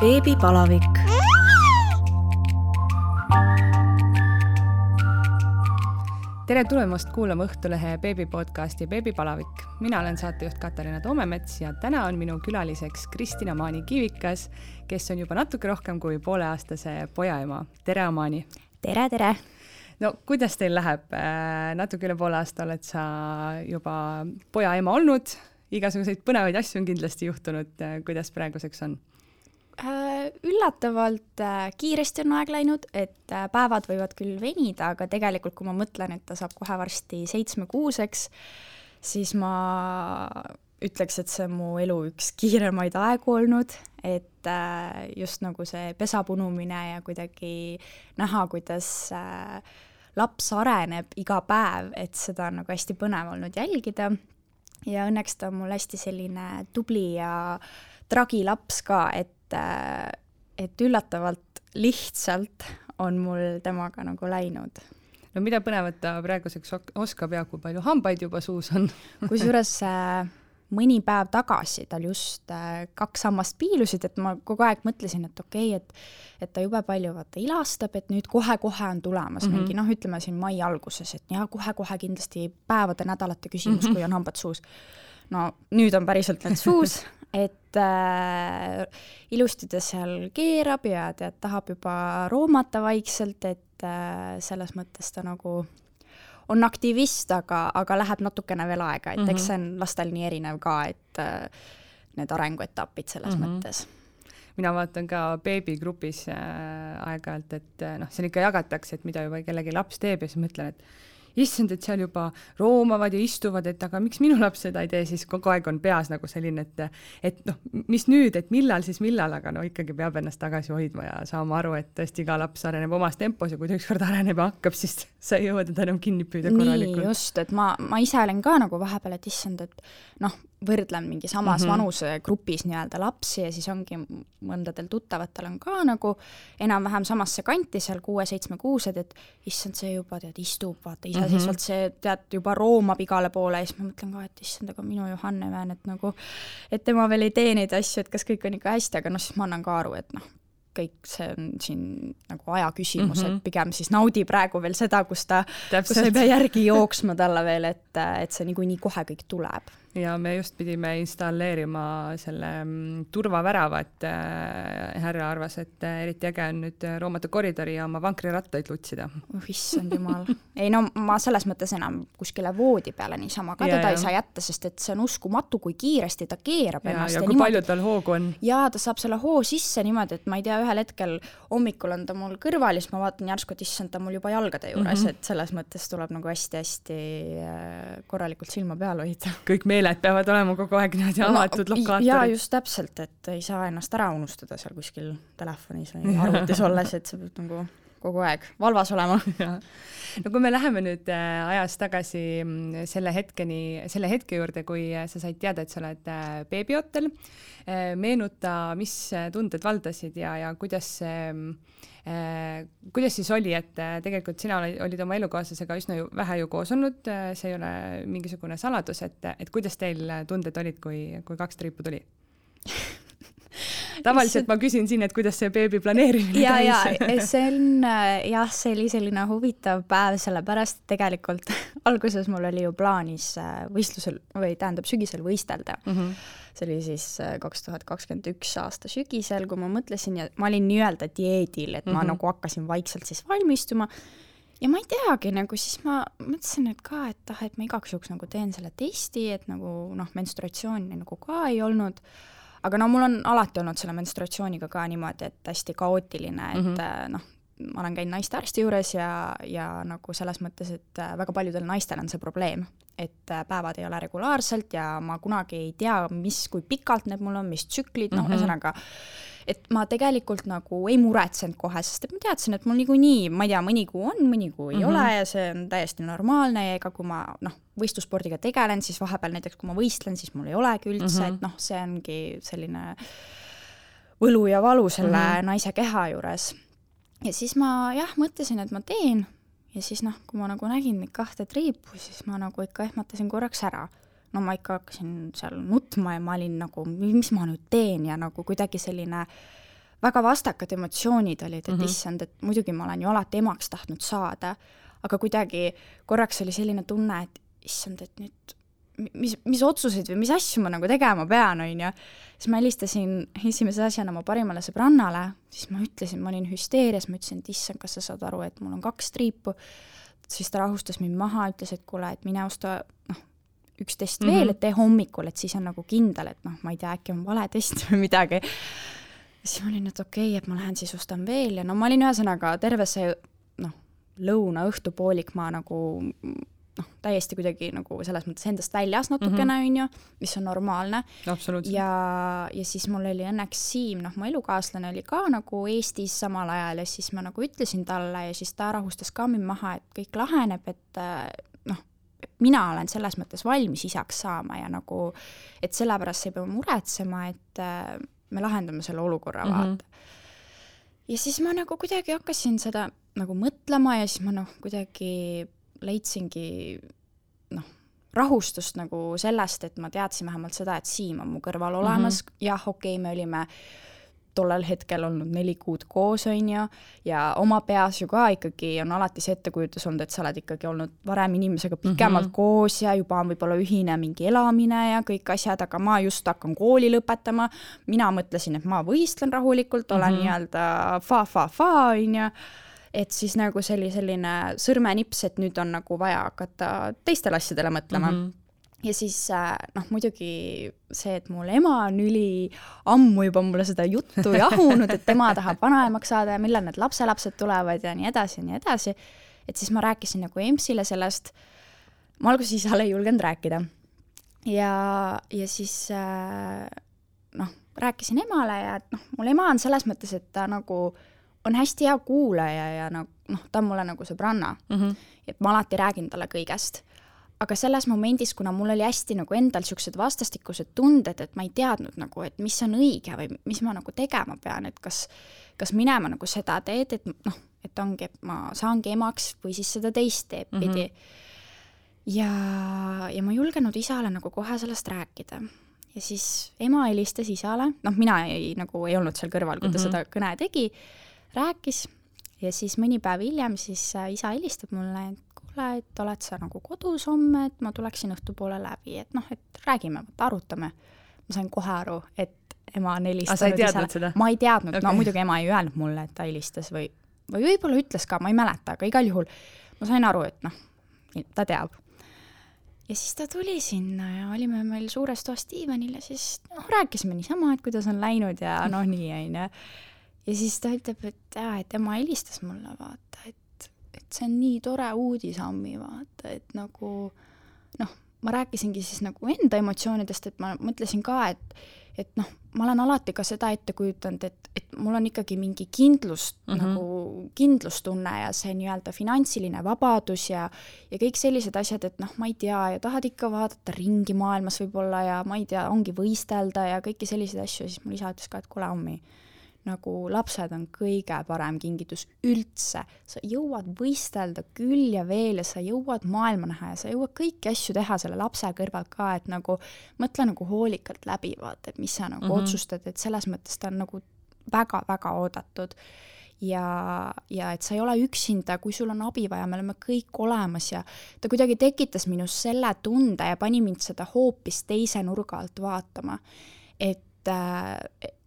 beebipalavik. tere tulemast kuulama Õhtulehe beebipodcasti Beebipalavik. mina olen saatejuht Katariina Toomemets ja täna on minu külaliseks Kristina Maani-Kivikas, kes on juba natuke rohkem kui pooleaastase poja ema. tere, Amaani! tere, tere! no kuidas teil läheb? Äh, natuke üle poole aasta oled sa juba poja ema olnud, igasuguseid põnevaid asju on kindlasti juhtunud, kuidas praeguseks on? Äh, üllatavalt äh, kiiresti on aeg läinud, et päevad võivad küll venida, aga tegelikult kui ma mõtlen, et ta saab kohe varsti seitsmekuuseks, siis ma ütleks, et see on mu elu üks kiiremaid aegu olnud, et just nagu see pesa punumine ja kuidagi näha, kuidas laps areneb iga päev, et seda on nagu hästi põnev olnud jälgida. ja õnneks ta on mul hästi selline tubli ja tragi laps ka, et, et üllatavalt lihtsalt on mul temaga nagu läinud no mida põnevat ta praeguseks oskab ja kui palju hambaid juba suus on kusjuures äh, mõni päev tagasi tal just äh, kaks sammast piilusid, et ma kogu aeg mõtlesin, et okei okay,, et et ta jube palju vaata ilastab, et nüüd kohe-kohe on tulemas mm -hmm. mingi noh, ütleme siin mai alguses, et jaa, kohe-kohe kindlasti päevade-nädalate küsimus mm, -hmm. kui on hambad suus. no nüüd on päriselt need suus et äh, ilusti ta seal keerab ja tead, tahab juba roomata vaikselt, et äh, selles mõttes ta nagu on aktivist, aga, aga läheb natukene veel aega, et mm -hmm. eks mhm. see on lastel nii erinev ka, et äh, need arenguetapid selles mm -hmm. mõttes mina vaatan ka beebigrupis äh, aeg-ajalt, et äh, noh, seal ikka jagatakse, et mida juba kellegi laps teeb ja siis mõtlen, et issand, et seal juba roomavad ja istuvad, et aga miks minu laps seda ei tee, siis kogu aeg on peas nagu selline, et et noh, mis nüüd, et millal siis millal, aga no ikkagi peab ennast tagasi hoidma ja saama aru, et tõesti iga laps areneb omas tempos ja kui ta ükskord areneb ja hakkab, siis sa ei jõua teda enam kinni püüda korralikult. just, et ma, ma ise olen ka nagu vahepeal, et issand, et noh, võrdlen mingi samas mm -hmm. vanusegrupis nii-öelda lapsi ja siis ongi mõndadel tuttavatel on ka nagu enam-vähem samasse kanti seal kuue-seitsme-kuused, et issand, see juba tead, istub, vaata iseseisvalt mm, -hmm. see tead, juba roomab igale poole ja siis ma mõtlen ka, et issand, aga minu Johanne Vään, et nagu, et tema veel ei tee neid asju, et kas kõik on ikka hästi, aga noh, siis ma annan ka aru, et noh, kõik see on siin nagu aja küsimus mm, -hmm. et mhm. pigem siis naudi praegu veel seda, kus ta, kus sa ei pea järgi jooksma talle veel, et, et see niikuinii kohe kõik tuleb ja me just pidime installeerima selle mm, turvavärava, et äh, härra arvas, et äh, eriti äge on nüüd äh, roomata koridori ja oma vankrirattaid lutsida. oh issand jumal. ei no ma selles mõttes enam kuskile voodi peale niisama ka ja, teda ja. ei saa jätta, sest et see on uskumatu, kui kiiresti ta keerab ja, ennast. ja kui niimoodi, palju tal hoogu on. jaa, ta saab selle hoo sisse niimoodi, et ma ei tea, ühel hetkel hommikul on ta mul kõrval ja siis ma vaatan järsku, et issand, ta on mul juba jalgade juures mm, -hmm. et selles mõttes tuleb nagu hästi-hästi korralikult silma peal hoida. kõik meeled meeled peavad olema kogu aeg niimoodi avatud no, lokaatorid. jaa, just täpselt, et ei saa ennast ära unustada seal kuskil telefonis või arvutis olles, et sa pead nagu kogu aeg valvas olema no kui me läheme nüüd äh, ajas tagasi mm, selle hetkeni, selle hetke juurde, kui äh, sa said teada, et sa oled äh, beebiotel, meenuta, mis tunded valdasid ja, ja kuidas see äh, kuidas siis oli, et tegelikult sina olid oma elukaaslasega üsna ju vähe ju koos olnud, see ei ole mingisugune saladus, et, et kuidas teil tunded olid, kui, kui kaks triipu tuli tavaliselt ma küsin siin, et kuidas see beebi planeerimine ja, käis. see on jah, see oli selline huvitav päev, sellepärast et tegelikult alguses mul oli ju plaanis äh, võistlusel või tähendab sügisel võistelda mm. -hmm. See oli siis äh, kaks tuhat kakskümmend üks aasta sügisel, kui ma mõtlesin ja ma olin nii-öelda dieedil, et mm -hmm. ma mhm. nagu hakkasin vaikselt siis valmistuma ja ma ei teagi, nagu siis ma mõtlesin, et ka, et ah, et ma igaks juhuks nagu teen selle testi, et nagu noh, menstruatsiooni nagu ka ei olnud aga no mul on alati olnud selle menstruatsiooniga ka niimoodi, et hästi kaootiline, et mm -hmm. noh, ma olen käinud naistearsti juures ja, ja nagu selles mõttes, et äh, väga paljudel naistel on see probleem, et äh, päevad ei ole regulaarsed ja ma kunagi ei tea, mis, kui pikalt need mul on, mis tsüklid, noh, ühesõnaga mm -hmm et ma tegelikult nagu ei muretsenud kohe, sest et ma teadsin, et mul niikuinii, ma ei tea, mõni kuu on, mõni kuu ei mm -hmm. ole ja see on täiesti normaalne ja ega kui ma noh, võistlusspordiga tegelen, siis vahepeal näiteks kui ma võistlen, siis mul ei olegi üldse mm, -hmm. et noh, see ongi selline võlu ja valu selle mm -hmm. naise keha juures. ja siis ma jah, mõtlesin, et ma teen ja siis noh, kui ma nagu nägin neid kahte triipu, siis ma nagu ikka ehmatasin korraks ära no ma ikka hakkasin seal nutma ja ma olin nagu, mis ma nüüd teen ja nagu kuidagi selline väga vastakad emotsioonid olid, et mm -hmm. issand, et muidugi ma olen ju alati emaks tahtnud saada, aga kuidagi korraks oli selline tunne, et issand, et nüüd mis, mis otsuseid või mis asju ma nagu tegema pean, on ju. siis ma helistasin esimese asjana oma parimale sõbrannale, siis ma ütlesin, ma olin hüsteerias, ma ütlesin, et issand, kas sa saad aru, et mul on kaks triipu. siis ta rahustas mind maha, ütles, et kuule, et mine osta, noh, üks test mm -hmm. veel, et tee hommikul, et siis on nagu kindel, et noh, ma ei tea, äkki on vale test või midagi siis ma olin, et okei okay,, et ma lähen siis ostan veel ja no ma olin ühesõnaga terve see noh, lõuna, õhtupoolik ma nagu noh, täiesti kuidagi nagu selles mõttes endast väljas natukene, mhm. on ju, mis on normaalne. ja, ja siis mul oli õnneks Siim, noh, mu elukaaslane oli ka nagu Eestis samal ajal ja siis ma nagu ütlesin talle ja siis ta rahustas ka mind maha, et kõik laheneb, et noh, mina olen selles mõttes valmis isaks saama ja nagu, et sellepärast sa ei pea muretsema, et me lahendame selle olukorra mm, -hmm. vaata. ja siis ma nagu kuidagi hakkasin seda nagu mõtlema ja siis ma noh, kuidagi leidsingi noh, rahustust nagu sellest, et ma teadsin vähemalt seda, et Siim on mu kõrval olemas mm, -hmm. jah, okei okay,, me olime tollel hetkel olnud neli kuud koos, on ju, ja oma peas ju ka ikkagi on alati see ettekujutus olnud, et sa oled ikkagi olnud varem inimesega pikemalt mm -hmm. koos ja juba on võib-olla ühine mingi elamine ja kõik asjad, aga ma just hakkan kooli lõpetama, mina mõtlesin, et ma võistlen rahulikult, olen mm -hmm. nii-öelda fa-fa-fa, on ju, et siis nagu see oli selline sõrmenips, et nüüd on nagu vaja hakata teistele asjadele mõtlema mm. -hmm ja siis äh, noh, muidugi see, et mul ema on üliammu juba mulle seda juttu jahunud, et tema tahab vanaemaks saada ja millal need lapselapsed tulevad ja nii edasi ja nii edasi, et siis ma rääkisin nagu EMS-ile sellest, ma alguses isale ei julgenud rääkida. ja, ja siis äh, noh, rääkisin emale ja et noh, mul ema on selles mõttes, et ta nagu on hästi hea kuulaja ja noh, noh, ta on mulle nagu sõbranna mm. -hmm. et ma alati räägin talle kõigest aga selles momendis, kuna mul oli hästi nagu endal niisugused vastastikused tunded, et ma ei teadnud nagu, et mis on õige või mis ma nagu tegema pean, et kas, kas minema nagu seda teed, et noh, et ongi, et ma saangi emaks või siis seda teist teed pidi mm. -hmm. ja, ja ma ei julgenud isale nagu kohe sellest rääkida. ja siis ema helistas isale, noh, mina ei, nagu ei olnud seal kõrval, kui ta mm -hmm. seda kõne tegi, rääkis ja siis mõni päev hiljem siis äh, isa helistab mulle, et kuule, et oled sa nagu kodus homme, et ma tuleksin õhtupoole läbi, et noh, et räägime, arutame. ma sain kohe aru, et ema on helistanud isale. ma ei teadnud okay., no muidugi ema ei öelnud mulle, et ta helistas või, või võib-olla ütles ka, ma ei mäleta, aga igal juhul ma sain aru, et noh, ta teab. ja siis ta tuli sinna ja olime meil suures toas diivanil ja siis noh, rääkisime niisama, et kuidas on läinud ja noh, nii on ju. Ja siis ta ütleb, et jaa, et ema helistas mulle, vaata, et et see on nii tore uudis, Ammi, vaata, et nagu noh, ma rääkisingi siis nagu enda emotsioonidest, et ma mõtlesin ka, et et noh, ma olen alati ka seda ette kujutanud, et, et mul on ikkagi mingi kindlus mm, -hmm. nagu kindlustunne ja see nii-öelda finantsiline vabadus ja ja kõik sellised asjad, et noh, ma ei tea, ja tahad ikka vaadata ringi maailmas võib-olla ja ma ei tea, ongi võistelda ja kõiki selliseid asju, siis mul isa ütles ka, et kuule, Ammi, nagu lapsed on kõige parem kingitus üldse. sa jõuad võistelda küll ja veel ja sa jõuad maailma näha ja sa jõuad kõiki asju teha selle lapse kõrvalt ka, et nagu mõtle nagu hoolikalt läbi, vaata, et mis sa nagu mm -hmm. otsustad, et selles mõttes ta on nagu väga-väga oodatud ja, ja et sa ei ole üksinda, kui sul on abi vaja, me oleme kõik olemas ja ta kuidagi tekitas minus selle tunde ja pani mind seda hoopis teise nurga alt vaatama. et, äh,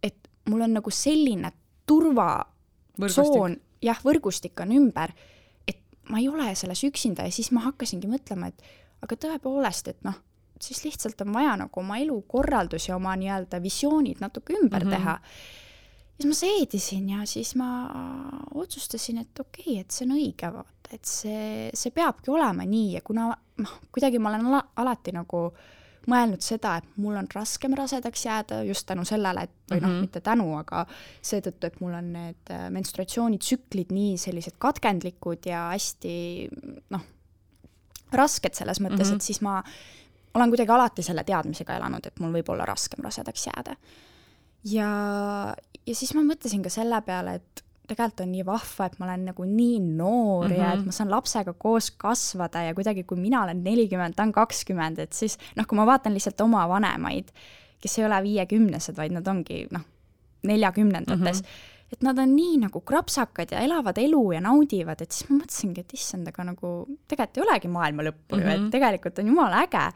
et mul on nagu selline turvatsoon, jah, võrgustik on ümber, et ma ei ole selles üksinda ja siis ma hakkasingi mõtlema, et aga tõepoolest, et noh, siis lihtsalt on vaja nagu oma elukorraldus ja oma nii-öelda visioonid natuke ümber mm -hmm. teha. siis ma seedisin ja siis ma otsustasin, et okei okay,, et see on õige, vaata, et see, see peabki olema nii ja kuna noh, kuidagi ma olen ala, alati nagu äh, mõelnud seda, et mul on raskem rasedaks jääda just tänu sellele, et või noh mm -hmm., mitte tänu, aga seetõttu, et mul on need äh, menstruatsioonitsüklid nii sellised katkendlikud ja hästi noh, rasked selles mõttes mm, -hmm. et siis ma olen kuidagi alati selle teadmisega elanud, et mul võib olla raskem rasedaks jääda. ja, ja siis ma mõtlesin ka selle peale, et tegelikult on nii vahva, et ma olen nagu nii noor mm -hmm. ja et mhm. ma saan lapsega koos kasvada ja kuidagi, kui mina olen nelikümmend, ta on kakskümmend, et siis noh, kui ma vaatan lihtsalt oma vanemaid, kes ei ole viiekümnesed, vaid nad ongi noh, neljakümnendates mm, -hmm. et nad on nii nagu krapsakad ja elavad elu ja naudivad, et siis ma mõtlesingi, et issand, aga nagu tegelikult ei olegi maailma lõppu mm -hmm. ju, et mhm. tegelikult on jumala äge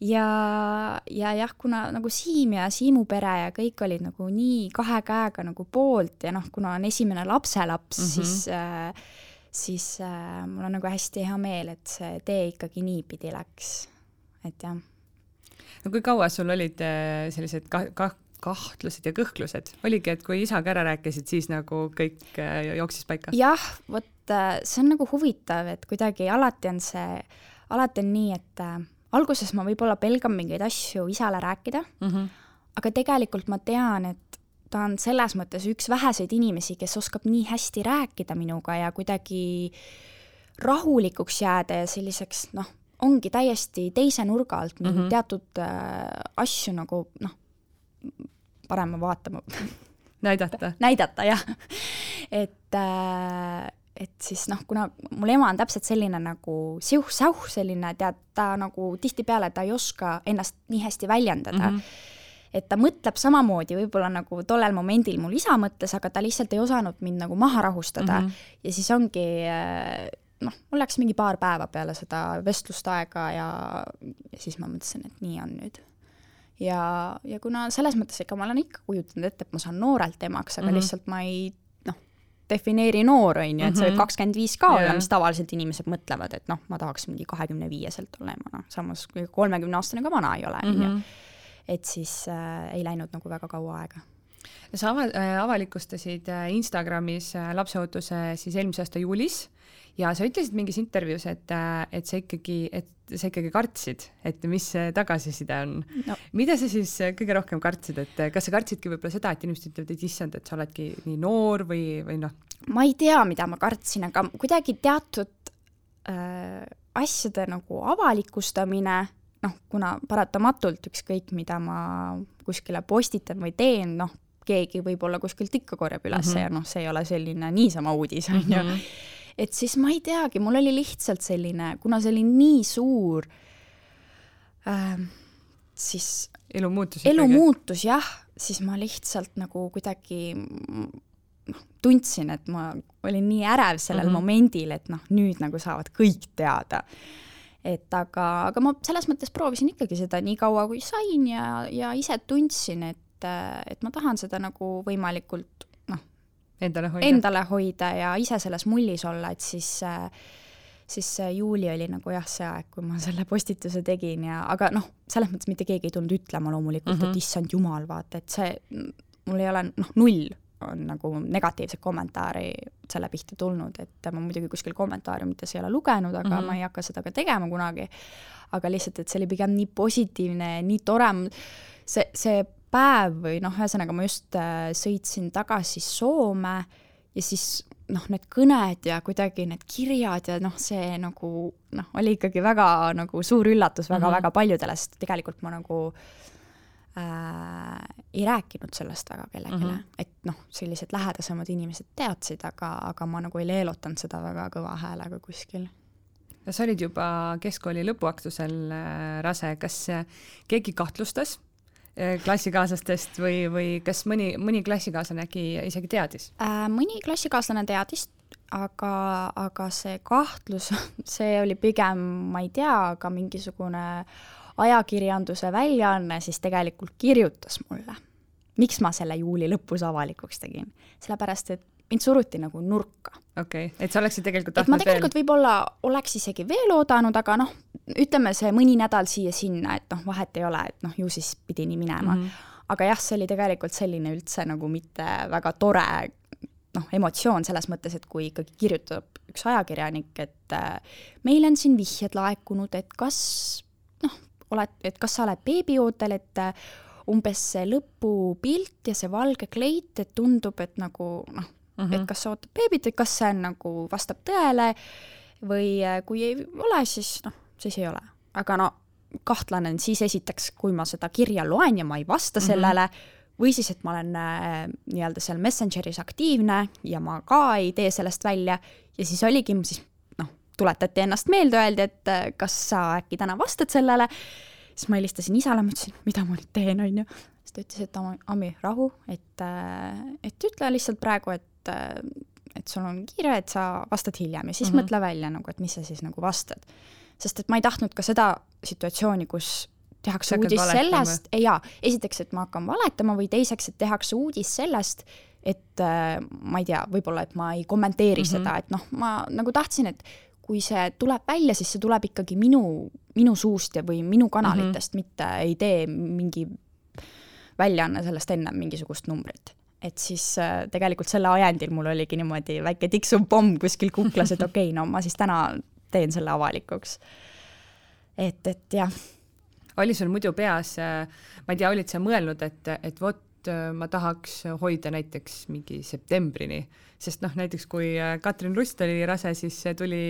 ja, ja jah, kuna nagu Siim ja Siimu pere ja kõik olid nagu nii kahe käega nagu poolt ja noh, kuna on esimene lapselaps mm, -hmm. siis äh, siis äh, mul on nagu hästi hea meel, et see tee ikkagi niipidi läks, et jah. no kui kaua sul olid äh, sellised ka-, ka-, kahtlused ja kõhklused, oligi, et kui isaga ära rääkisid, siis nagu kõik äh, jooksis paika? jah, vot äh, see on nagu huvitav, et kuidagi alati on see, alati on nii, et äh, alguses ma võib-olla pelgan mingeid asju isale rääkida mm, -hmm. aga tegelikult ma tean, et ta on selles mõttes üks väheseid inimesi, kes oskab nii hästi rääkida minuga ja kuidagi rahulikuks jääda ja selliseks noh, ongi täiesti teise nurga alt mm -hmm. teatud äh, asju nagu noh, parema vaatama näidata näidata, jah. et äh, et siis noh, kuna mul ema on täpselt selline nagu siuh-säuh, selline tead, ta nagu tihtipeale ta ei oska ennast nii hästi väljendada mm. -hmm et ta mõtleb samamoodi võib-olla nagu tollel momendil mul isa mõtles, aga ta lihtsalt ei osanud mind nagu maha rahustada mm. -hmm. ja siis ongi noh, mul läks mingi paar päeva peale seda vestlust aega ja, ja siis ma mõtlesin, et nii on nüüd. ja, ja kuna selles mõttes, ega ma olen ikka kujutanud ette, et ma saan noorelt emaks, aga mm -hmm. lihtsalt ma ei defineeri noor, on ju, et sa võid mhm. kakskümmend viis ka olla, mis tavaliselt inimesed mõtlevad, et noh, ma tahaks mingi kahekümne viieselt olema, noh, samas kolmekümne aastane ka vana ei ole, on ju. Mhm. et siis äh, ei läinud nagu väga kaua aega sa ava-, äh, avalikustasid äh, Instagramis äh, lapseootuse siis eelmise aasta juulis ja sa ütlesid mingis intervjuus, et, et sa ikkagi, et sa ikkagi kartsid, et mis see tagasiside on no.. mida sa siis kõige rohkem kartsid, et kas sa kartsidki võib-olla seda, et inimesed ütlevad, et issand, et sa oledki nii noor või, või noh? ma ei tea, mida ma kartsin, aga kuidagi teatud äh, asjade nagu avalikustamine, noh, kuna paratamatult ükskõik, mida ma kuskile postitan või teen, noh, keegi võib-olla kuskilt ikka korjab üles mm -hmm. ja noh, see ei ole selline niisama uudis, on ju mhm et siis ma ei teagi, mul oli lihtsalt selline, kuna see oli nii suur äh,, siis elu muutus. elu muutus jah, siis ma lihtsalt nagu kuidagi noh, tundsin, et ma olin nii ärev sellel mm -hmm. momendil, et noh, nüüd nagu saavad kõik teada. et aga, aga ma selles mõttes proovisin ikkagi seda nii kaua, kui sain ja, ja ise tundsin, et, et ma tahan seda nagu võimalikult endale hoida. endale hoida ja ise selles mullis olla, et siis äh, siis juuli oli nagu jah, see aeg, kui ma selle postituse tegin ja, aga noh, selles mõttes mitte keegi ei tulnud ütlema loomulikult mm, -hmm. et mhm. issand jumal, vaata, et see, mul ei ole noh, null on nagu negatiivset kommentaari selle pihta tulnud, et ma muidugi kuskil kommentaariumites ei ole lugenud, aga mm -hmm. ma ei hakka seda ka tegema kunagi. aga lihtsalt, et see oli pigem nii positiivne, nii tore, see, see päev või noh, ühesõnaga ma just äh, sõitsin tagasi Soome ja siis noh, need kõned ja kuidagi need kirjad ja noh, see nagu noh, oli ikkagi väga nagu suur üllatus väga-väga mm -hmm. väga paljudele, sest tegelikult ma nagu äh, ei rääkinud sellest väga kellelegi mm, -hmm. et noh, sellised lähedasemad inimesed teadsid, aga, aga ma nagu ei leelutanud seda väga kõva häälega kuskil sa olid juba keskkooli lõpuaktusel äh, rase, kas keegi kahtlustas, Äh, klassikaaslastest või, või kas mõni, mõni klassikaaslane äkki isegi teadis äh,? mõni klassikaaslane teadis, aga, aga see kahtlus, see oli pigem, ma ei tea, aga mingisugune ajakirjanduse väljaanne siis tegelikult kirjutas mulle, miks ma selle juuli lõpus avalikuks tegin. sellepärast, et mind suruti nagu nurka. okei okay., et sa oleksid tegelikult tahtnud veel? ma tegelikult võib-olla oleks isegi veel oodanud, aga noh, ütleme see mõni nädal siia-sinna, et noh, vahet ei ole, et noh, ju siis pidi nii minema mm. -hmm. aga jah, see oli tegelikult selline üldse nagu mitte väga tore noh, emotsioon selles mõttes, et kui ikkagi kirjutab üks ajakirjanik, et äh, meile on siin vihjed laekunud, et kas noh, oled, et kas sa oled beebiootel, et äh, umbes see lõpupilt ja see valge kleit, et tundub, et nagu noh, mm, -hmm. et kas sa ootad beebit, et kas see on nagu, vastab tõele või äh, kui ei ole, siis noh, siis ei ole. aga no kahtlane on siis esiteks, kui ma seda kirja loen ja ma ei vasta mm -hmm. sellele, või siis, et ma olen äh, nii-öelda seal Messengeris aktiivne ja ma ka ei tee sellest välja ja siis oligi siis noh, tuletati ennast meelde, öeldi, et äh, kas sa äkki täna vastad sellele, siis ma helistasin isale, ma ütlesin, mida ma nüüd teen, on ju. siis ta ütles, et Ami, rahu, et, et ütle lihtsalt praegu, et, et sul on kiire, et sa vastad hiljem ja siis mm -hmm. mõtle välja nagu, et mis sa siis nagu vastad. Sest et ma ei tahtnud ka seda situatsiooni, kus tehakse uudis sellest, jaa, esiteks, et ma hakkan valetama või teiseks, et tehakse uudis sellest, et ma ei tea, võib-olla, et ma ei kommenteeri mm -hmm. seda, et noh, ma nagu tahtsin, et kui see tuleb välja, siis see tuleb ikkagi minu, minu suust ja, või minu kanalitest mm, -hmm. mitte ei tee mingi väljaanne sellest ennem mingisugust numbrit et siis äh, tegelikult selle ajendil mul oligi niimoodi väike tiksuv pomm kuskil kuklas, et okei okay,, no ma siis täna teen selle avalikuks. et, et jah. oli sul muidu peas, äh, ma ei tea, olid sa mõelnud, et, et vot äh, ma tahaks hoida näiteks mingi septembrini sest noh, näiteks kui äh, Katrin Rust oli rase, siis see tuli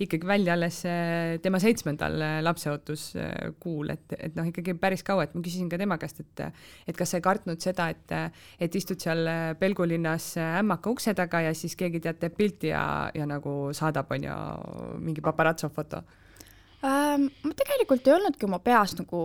ikkagi välja alles äh, tema seitsmendal lapseootuskuul, et, et noh, ikkagi päris kaua, et ma küsisin ka tema käest, et et kas sa ei kartnud seda, et, et istud seal Pelgulinnas ämmaka ukse taga ja siis keegi tead, teeb pilti ja, ja nagu saadab, on ju, mingi paparatso foto ähm,? ma tegelikult ei olnudki oma peas nagu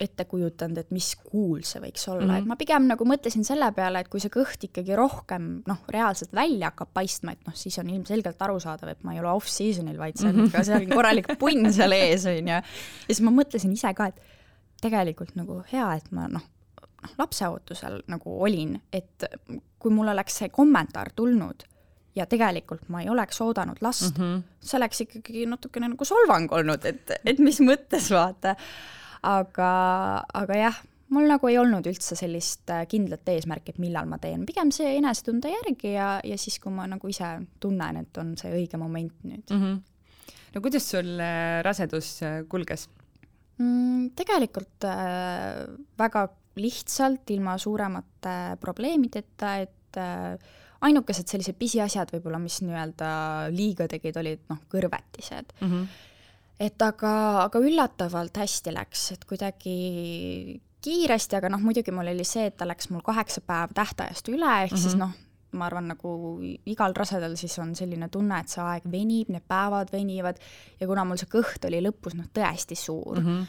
ette kujutanud, et mis kuul see võiks olla mm, -hmm. et ma pigem nagu mõtlesin selle peale, et kui see kõht ikkagi rohkem noh, reaalselt välja hakkab paistma, et noh, siis on ilmselgelt arusaadav, et ma ei ole off-season'il, vaid see on ikka seal korralik punn seal ees, on ju. ja siis ma mõtlesin ise ka, et tegelikult nagu hea, et ma noh, noh, lapseootusel nagu olin, et kui mul oleks see kommentaar tulnud ja tegelikult ma ei oleks oodanud last mm, -hmm. see oleks ikkagi natukene nagu solvang olnud, et, et mis mõttes, vaata aga, aga jah, mul nagu ei olnud üldse sellist äh, kindlat eesmärki, et millal ma teen, pigem see enesetunde järgi ja, ja siis, kui ma nagu ise tunnen, et on see õige moment nüüd mm. -hmm. no kuidas sul äh, rasedus äh, kulges mm,? tegelikult äh, väga lihtsalt, ilma suuremate probleemideta, et äh, ainukesed sellised pisiasjad võib-olla, mis nii-öelda liiga tegid, olid noh, kõrvetised mm. -hmm et aga, aga üllatavalt hästi läks, et kuidagi kiiresti, aga noh, muidugi mul oli see, et ta läks mul kaheksa päeva tähtajast üle, ehk mm -hmm. siis mhm. noh, ma arvan, nagu igal rasedal siis on selline tunne, et see aeg venib, need päevad venivad ja kuna mul see kõht oli lõpus noh, tõesti suur mm, -hmm.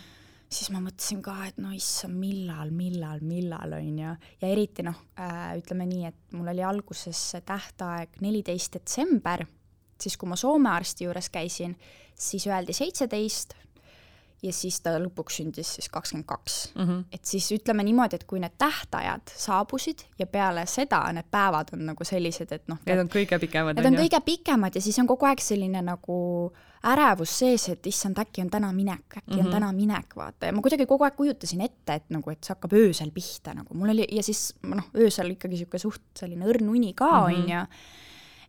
siis ma mõtlesin ka, et no issand, millal, millal, millal, on ju. ja eriti noh äh,, ütleme nii, et mul oli alguses tähtaeg neliteist detsember siis kui ma Soome arsti juures käisin, siis öeldi seitseteist ja siis ta lõpuks sündis siis kakskümmend kaks. Mhm. et siis ütleme niimoodi, et kui need tähtajad saabusid ja peale seda need päevad on nagu sellised, et noh. Need on kõige pikemad. Need on, kõige pikemad ja siis on kogu aeg selline nagu ärevus sees, et issand, äkki on täna minek, äkki mm -hmm. on mhm. täna minek, vaata, ja ma kuidagi kogu aeg kujutasin ette, et nagu, et see hakkab öösel pihta nagu, mul oli ja siis noh, öösel ikkagi niisugune suht selline õrn uni ka, mhm. on ju,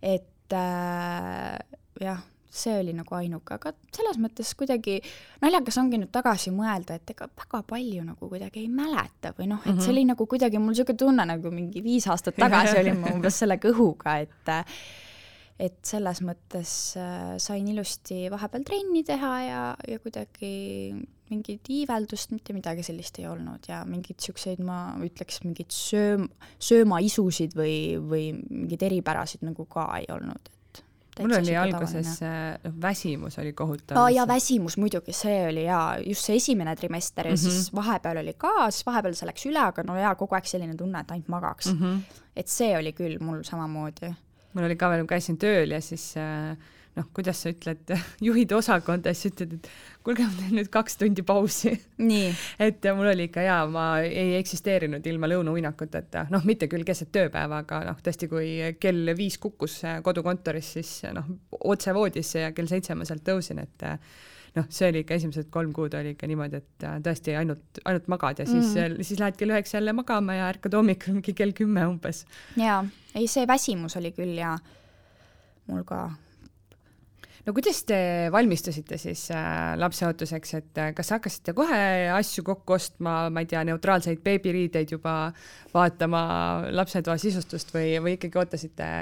et et äh, jah, see oli nagu ainuke, aga selles mõttes kuidagi naljakas ongi nüüd tagasi mõelda, et ega väga palju nagu kuidagi ei mäleta või noh, et mm -hmm. see oli nagu kuidagi mul niisugune tunne nagu mingi viis aastat tagasi olin ma umbes selle kõhuga, et et selles mõttes äh, sain ilusti vahepeal trenni teha ja, ja kuidagi mingit iiveldust, mitte midagi sellist ei olnud ja mingeid niisuguseid, ma ütleks, mingeid sööm-, söömaisusid või, või mingeid eripärasid nagu ka ei olnud, et mul oli alguses noh, väsimus oli kohutav. aa jaa, väsimus muidugi, see oli jaa, just see esimene trimester ja mm -hmm. siis vahepeal oli ka, siis vahepeal see läks üle, aga no jaa, kogu aeg selline tunne, et ainult magaks mm. -hmm. et see oli küll mul samamoodi. mul oli ka veel, käisin tööl ja siis äh, noh, kuidas sa ütled, juhid osakonda, siis ütled, et kuulge, ma teen nüüd kaks tundi pausi. et mul oli ikka jaa, ma ei eksisteerinud ilma lõunauinakuteta, noh, mitte küll keset tööpäeva, aga noh, tõesti, kui kell viis kukkus kodukontoris, siis noh, otse voodisse ja kell seitse ma sealt tõusin, et noh, see oli ikka esimesed kolm kuud oli ikka niimoodi, et tõesti ainult, ainult magad ja siis mm., siis lähed kell üheksa jälle magama ja ärkad hommikul mingi kell kümme umbes. jaa, ei see väsimus oli küll ja mul ka no kuidas te valmistusite siis äh, lapseootuseks, et äh, kas hakkasite kohe asju kokku ostma, ma ei tea, neutraalseid beebiriideid juba vaatama, lapsetoa sisustust või, või ikkagi ootasite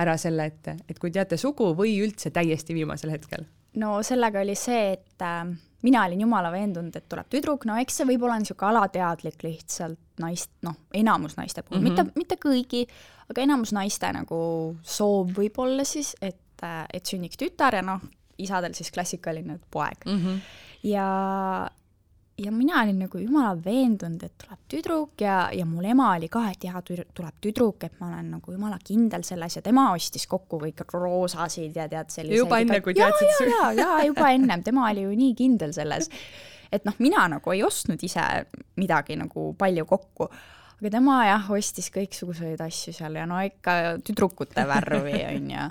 ära selle, et, et kui teate sugu või üldse täiesti viimasel hetkel? no sellega oli see, et äh, mina olin jumala veendunud, et tuleb tüdruk, no eks see võib olla niisugune alateadlik lihtsalt naist, noh, enamus naiste puhul mm, -hmm. mitte, mitte kõigi, aga enamus naiste nagu soov võib olla siis, et et, et sünniks tütar ja noh, isadel siis klassikaline poeg mm. -hmm. ja, ja mina olin nagu jumala veendunud, et tuleb tüdruk ja, ja mul ema oli ka, et jaa, tuleb tüdruk, et ma olen nagu jumala kindel selles ja tema ostis kokku kõik roosasid ja tead selliseid. juba enne, kui teadsid. ja, ja, ja juba ennem, tema oli ju nii kindel selles. et noh, mina nagu ei ostnud ise midagi nagu palju kokku aga tema jah, ostis kõiksuguseid asju seal ja no ikka tüdrukute värvi, on ju.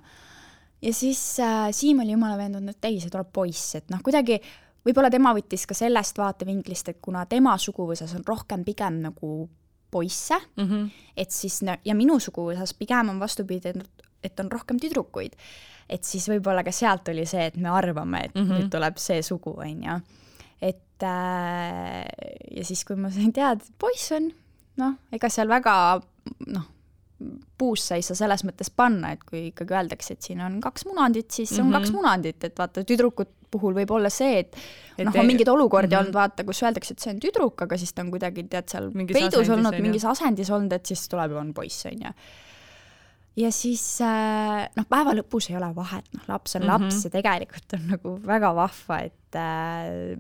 Ja siis äh, Siim oli jumala veendunud, et ei, see tuleb poiss, et noh, kuidagi võib-olla tema võttis ka sellest vaatevinklist, et kuna tema suguvõsas on rohkem pigem nagu poisse mm, -hmm. et siis ja minu suguvõsas pigem on vastupidi, et, on rohkem tüdrukuid. et siis võib-olla ka sealt oli see, et me arvame, et mm -hmm. nüüd tuleb see sugu, on ju. et äh, ja siis, kui ma sain teada, et poiss on, noh, ega seal väga noh, puusse ei saa selles mõttes panna, et kui ikkagi öeldakse, et siin on kaks munandit, siis mm -hmm. on kaks mhm. munandit, et vaata, tüdrukut puhul võib olla see, et, et noh, on mingeid olukordi mm -hmm. olnud, vaata, kus öeldakse, et see on tüdruk, aga siis ta on kuidagi, tead, seal mingis peidus olnud, mingis asendis olnud, et siis tuleb ja on poiss, on ju. ja siis äh, noh, päeva lõpus ei ole vahet, noh, laps on mm -hmm. laps ja tegelikult on nagu väga vahva, et äh,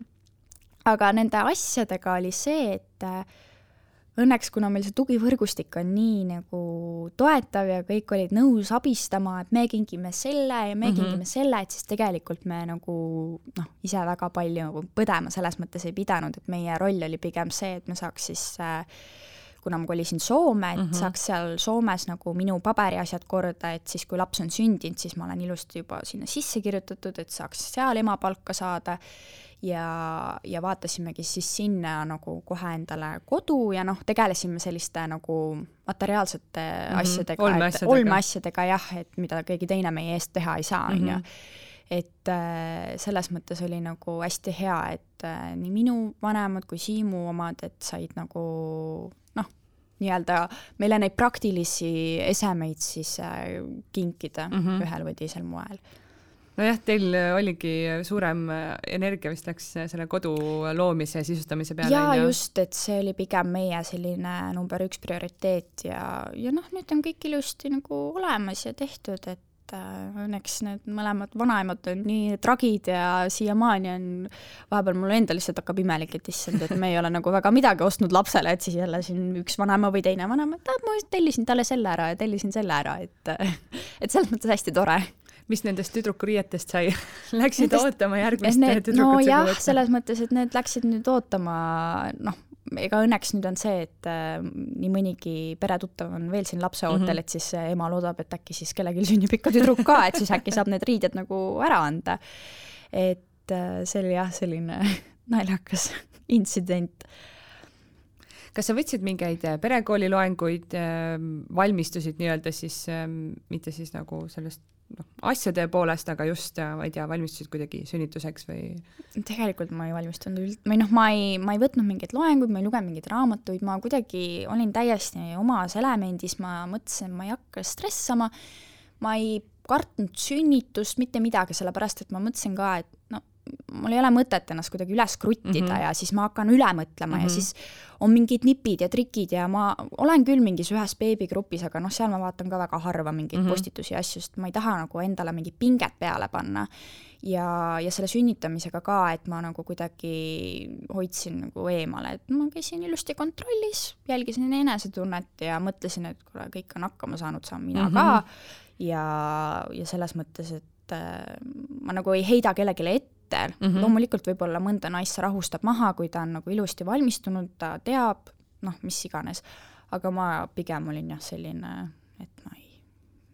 aga nende asjadega oli see, et äh, õnneks, kuna meil see tugivõrgustik on nii nagu toetav ja kõik olid nõus abistama, et me kingime selle ja me mm -hmm. kingime selle, et siis tegelikult me nagu noh, ise väga palju nagu põdema selles mõttes ei pidanud, et meie roll oli pigem see, et me saaks siis äh, kuna ma kolisin Soome, et mm -hmm. saaks seal Soomes nagu minu paberiasjad korda, et siis, kui laps on sündinud, siis ma olen ilusti juba sinna sisse kirjutatud, et saaks seal emapalka saada ja, ja vaatasimegi siis sinna nagu kohe endale kodu ja noh, tegelesime selliste nagu materiaalsete mm -hmm. asjadega, olmeasjadega. olmeasjadega jah, et mida keegi teine meie eest teha ei saa, on ju mhm. et äh, selles mõttes oli nagu hästi hea, et äh, nii minu vanemad kui Siimu omad, et said nagu noh, nii-öelda meile neid praktilisi esemeid siis äh, kinkida mm -hmm. ühel või teisel moel nojah, teil oligi suurem energia vist läks selle kodu loomise ja sisustamise peale. jaa, just, et see oli pigem meie selline number üks prioriteet ja, ja noh, nüüd on kõik ilusti nagu olemas ja tehtud, et äh, õnneks need mõlemad vanaemad on nii tragid ja siiamaani on, vahepeal mul endal lihtsalt hakkab imelik, et issand, et me ei ole nagu väga midagi ostnud lapsele, et siis jälle siin üks vanaema või teine vanaema, et ma tellisin talle selle ära ja tellisin selle ära, et et selles mõttes hästi tore mis nendest tüdrukuriietest sai Läksid nendest, ootama järgmist tüdrukut nojah, selles mõttes, et need läksid nüüd ootama, noh, ega õnneks nüüd on see, et äh, nii mõnigi peretuttav on veel siin lapseootel mm, -hmm. et siis ema loodab, et äkki siis kellelgi sünnib ikka tüdruk ka, et siis äkki saab need riided nagu ära anda. et äh, see oli jah, selline naljakas intsident kas sa võtsid mingeid äh, perekooli loenguid, ähm, valmistusid nii-öelda siis, ähm, mitte siis nagu sellest noh, asjade poolest, aga just, äh, ma ei tea, valmistusid kuidagi sünnituseks või? tegelikult ma ei valmistunud üld-, või noh, ma ei, ma ei võtnud mingeid loenguid, ma ei lugenud mingeid raamatuid, ma kuidagi olin täiesti omas elemendis, ma mõtlesin, ma ei hakka stressama, ma ei kartnud sünnitust, mitte midagi, sellepärast et ma mõtlesin ka, et no mul ei ole mõtet ennast kuidagi üles kruttida mm -hmm. ja siis ma hakkan üle mõtlema mm -hmm. ja mhm. siis on mingid nipid ja trikid ja ma olen küll mingis ühes beebigrupis, aga noh, seal ma vaatan ka väga harva mingeid mm -hmm. postitusi ja asju, sest ma ei taha nagu endale mingit pinget peale panna. ja, ja selle sünnitamisega ka, et ma nagu kuidagi hoidsin nagu eemale, et ma käisin ilusti kontrollis, jälgisin enesetunnet ja mõtlesin, et kuule, kõik on hakkama saanud, saan mina mm -hmm. ka. ja, ja selles mõttes, et äh, ma nagu ei heida kellelegi ette, tütar mm, -hmm. loomulikult võib-olla mõnda naist see rahustab maha, kui ta on nagu ilusti valmistunud, ta teab, noh, mis iganes, aga ma pigem olin jah, selline, et ma ei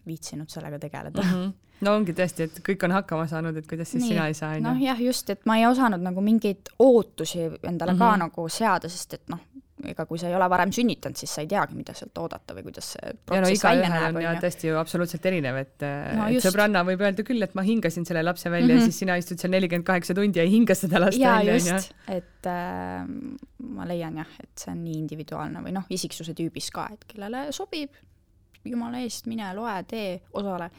viitsinud sellega tegeleda mm. -hmm no ongi tõesti, et kõik on hakkama saanud, et kuidas siis Nii. sina ei saa, on ju. noh jah, just, et ma ei osanud nagu mingeid ootusi endale mm -hmm. ka mhm. nagu seada, sest et noh, ega kui sa ei ole varem sünnitanud, siis sa ei teagi, mida sealt oodata või kuidas see protsess no, välja näeb. on ju tõesti ju absoluutselt erinev, et no,, et sõbranna võib öelda küll, et ma hingasin selle lapse välja mm -hmm. ja siis sina istud seal nelikümmend kaheksa tundi ja ei hinga seda last ja, välja, on ju. et äh, ma leian jah, et see on nii individuaalne või noh, isiksuse tüübis ka, et kellele sobib, jumala eest, mine loe, tee, osale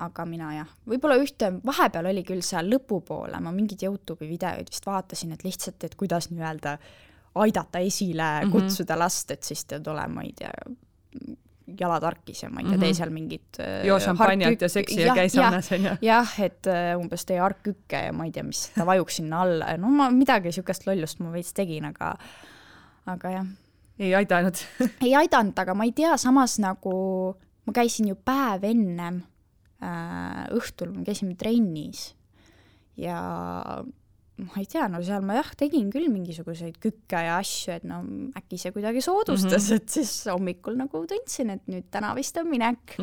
aga mina jah, võib-olla ühte, vahepeal oli küll seal lõpupoole, ma mingeid Youtube'i videoid vist vaatasin, et lihtsalt, et kuidas nii-öelda aidata esile mm, -hmm. kutsuda last, et siis tead olema, ma ei tea, jalad harkis ja ma ei tea mm, -hmm. tee seal mingit äh, joo šampanjat ja seksi ja, ja käi saunas, on ju. jah, et äh, umbes tee harkkükke ja ma ei tea, mis, ta vajuks sinna alla ja no ma midagi niisugust lollust ma veits tegin, aga, aga jah. ei aidanud ei aidanud, aga ma ei tea, samas nagu ma käisin ju päev ennem äh, õhtul, me käisime trennis ja ma ei tea, no seal ma jah, tegin küll mingisuguseid kükke ja asju, et no äkki see kuidagi soodustas mm, -hmm. et siis hommikul nagu tundsin, et nüüd täna vist on minek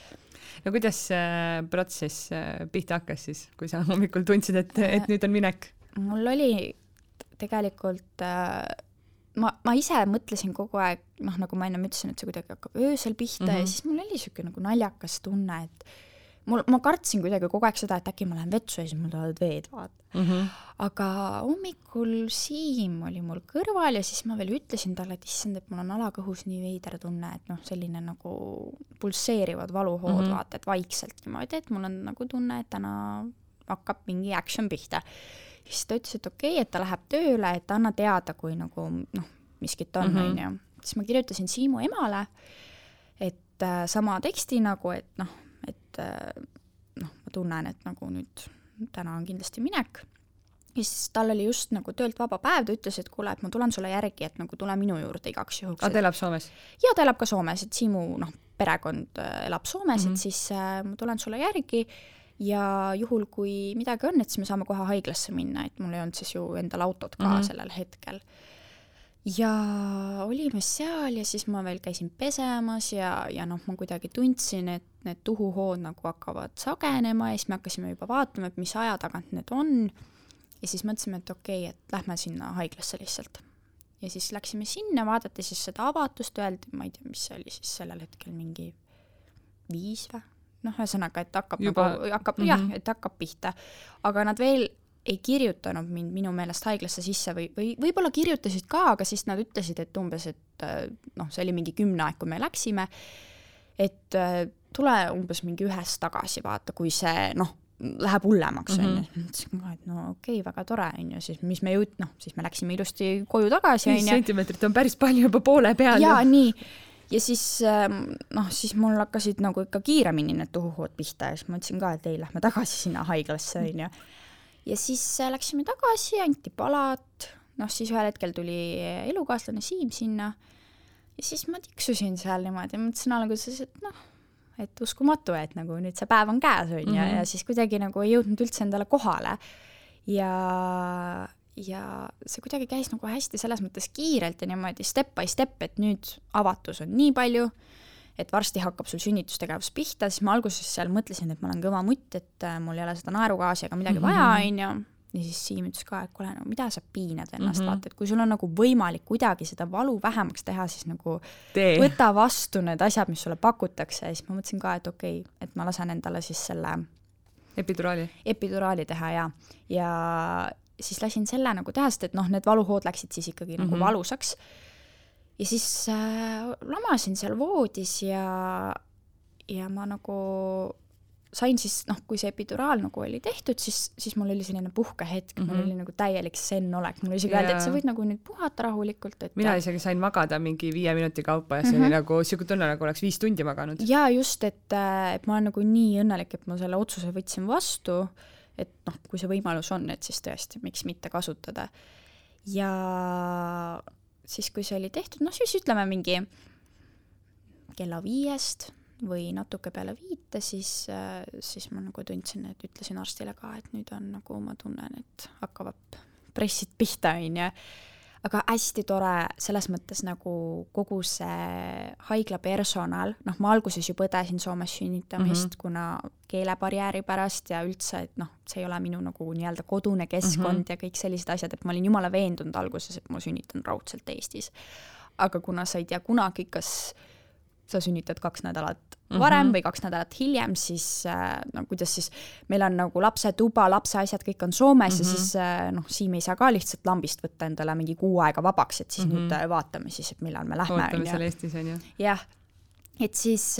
no kuidas see protsess äh, pihta hakkas siis, kui sa hommikul tundsid, et, et nüüd on minek? mul oli tegelikult äh, ma, ma ise mõtlesin kogu aeg, noh, nagu ma ennem ütlesin, et see kuidagi hakkab öösel pihta mm -hmm. ja siis mul oli niisugune nagu naljakas tunne, et mul, ma kartsin kuidagi kogu aeg seda, et äkki ma lähen vetsu ja siis mul tulevad veed, vaata mm. -hmm. aga hommikul Siim oli mul kõrval ja siis ma veel ütlesin talle, et issand, et mul on alakõhus nii veider tunne, et noh, selline nagu pulseerivad valuhood mm, -hmm. vaata, et vaikselt niimoodi, et mul on nagu tunne, et täna hakkab mingi action pihta. siis ta ütles, et okei okay,, et ta läheb tööle, et anna teada, kui nagu noh, miskit on, mhm. onju. siis ma kirjutasin Siimu emale, et äh, sama teksti nagu, et noh, et äh, noh, ma tunnen, et nagu nüüd täna on kindlasti minek. ja siis tal oli just nagu töölt vaba päev, ta ütles, et kuule, et ma tulen sulle järgi, et nagu tule minu juurde igaks juhuks. aga ta elab Soomes? jaa, ta elab ka Soomes, et Siimu noh, perekond äh, elab Soomes mm, -hmm. et mhm. siis äh, ma tulen sulle järgi ja juhul, kui midagi on, et siis me saame kohe haiglasse minna, et mul ei olnud siis ju endal autot ka mm -hmm. sellel hetkel ja olime seal ja siis ma veel käisin pesemas ja, ja noh, ma kuidagi tundsin, et need tuhuhood nagu hakkavad sagenema ja siis me hakkasime juba vaatama, et mis aja tagant need on. ja siis mõtlesime, et okei okay,, et lähme sinna haiglasse lihtsalt. ja siis läksime sinna, vaadati siis seda avatust, öeldi, ma ei tea, mis see oli siis sellel hetkel, mingi viis või? noh, ühesõnaga, et hakkab juba... nagu, hakkab mm -hmm. jah, et hakkab pihta. aga nad veel ei kirjutanud mind minu meelest haiglasse sisse või, või võib-olla kirjutasid ka, aga siis nad ütlesid, et umbes, et äh, noh, see oli mingi kümne aeg, kui me läksime, et äh, tule umbes mingi ühest tagasi, vaata, kui see noh, läheb hullemaks, on ju. mõtlesin ka, et no okei okay,, väga tore, on ju, siis mis me jõud-, noh, siis me läksime ilusti koju tagasi, on ju. viis sentimeetrit on päris palju juba poole peal. jaa, nii ja siis ähm, noh, siis mul hakkasid nagu ikka kiiremini need tuhuhood pihta ja siis ma ütlesin ka, et ei, lähme tagasi sinna haiglasse, on ju ja siis äh, läksime tagasi, anti palat, noh siis ühel hetkel tuli elukaaslane Siim sinna. Ja siis ma tiksusin seal niimoodi, mõtlesin alguses, et noh, et uskumatu, et nagu nüüd see päev on käes, on ju, ja mhm. siis kuidagi nagu ei jõudnud üldse endale kohale. ja, ja see kuidagi käis nagu hästi selles mõttes kiirelt ja niimoodi step by step, et nüüd avatus on nii palju et varsti hakkab sul sünnitustegevus pihta, siis ma alguses seal mõtlesin, et ma olen kõva mutt, et äh, mul ei ole seda naerugaasi ega midagi mm -hmm. vaja, on ju, ja siis Siim ütles ka, et kuule, no mida sa piinad ennast mm, -hmm. vaata, et kui sul on nagu võimalik kuidagi seda valu vähemaks teha, siis nagu Tee. võta vastu need asjad, mis sulle pakutakse ja siis ma mõtlesin ka, et okei okay,, et ma lasen endale siis selle epiduraali, epiduraali teha ja, ja siis lasin selle nagu teha, sest et noh, need valuhood läksid siis ikkagi mm -hmm. nagu mhm. valusaks ja siis äh, lamasin seal voodis ja, ja ma nagu sain siis, noh, kui see epiduraal nagu oli tehtud, siis, siis mul oli selline puhkehetk mm, -hmm. mul mhm. oli nagu täielik zen-olek, mulle isegi öeldi, et sa võid nagu nüüd puhata rahulikult, et mina isegi sain magada mingi viie minuti kaupa ja see mm -hmm. oli nagu niisugune tunne, nagu oleks viis tundi maganud. jaa, just, et, äh, et ma olen nagu nii õnnelik, et ma selle otsuse võtsin vastu, et noh, kui see võimalus on, et siis tõesti, miks mitte kasutada. ja siis, kui see oli tehtud, noh siis ütleme mingi kella viiest või natuke peale viite, siis, siis ma nagu tundsin, et ütlesin arstile ka, et nüüd on nagu ma tunnen, et hakkavad pressid pihta, on ju aga hästi tore selles mõttes nagu kogu see haigla personal, noh, ma alguses ju põdesin Soomes sünnitamist mm, -hmm. kuna keelebarjääri pärast ja üldse, et noh, see ei ole minu nagu nii-öelda kodune keskkond mm -hmm. ja kõik sellised asjad, et ma olin jumala veendunud alguses, et ma sünnitan raudselt Eestis. aga kuna sa ei tea kunagi, kas sa sünnitad kaks nädalat mm -hmm. varem või kaks nädalat hiljem, siis äh, no kuidas siis, meil on nagu lapsetuba, lapse asjad, kõik on Soomes mm -hmm. ja mhm. siis äh, noh, Siim ei saa ka lihtsalt lambist võtta endale mingi kuu aega vabaks, et siis mm -hmm. nüüd äh, vaatame siis, et millal me lähme. ootame seal Eestis, on ju. jah, et siis,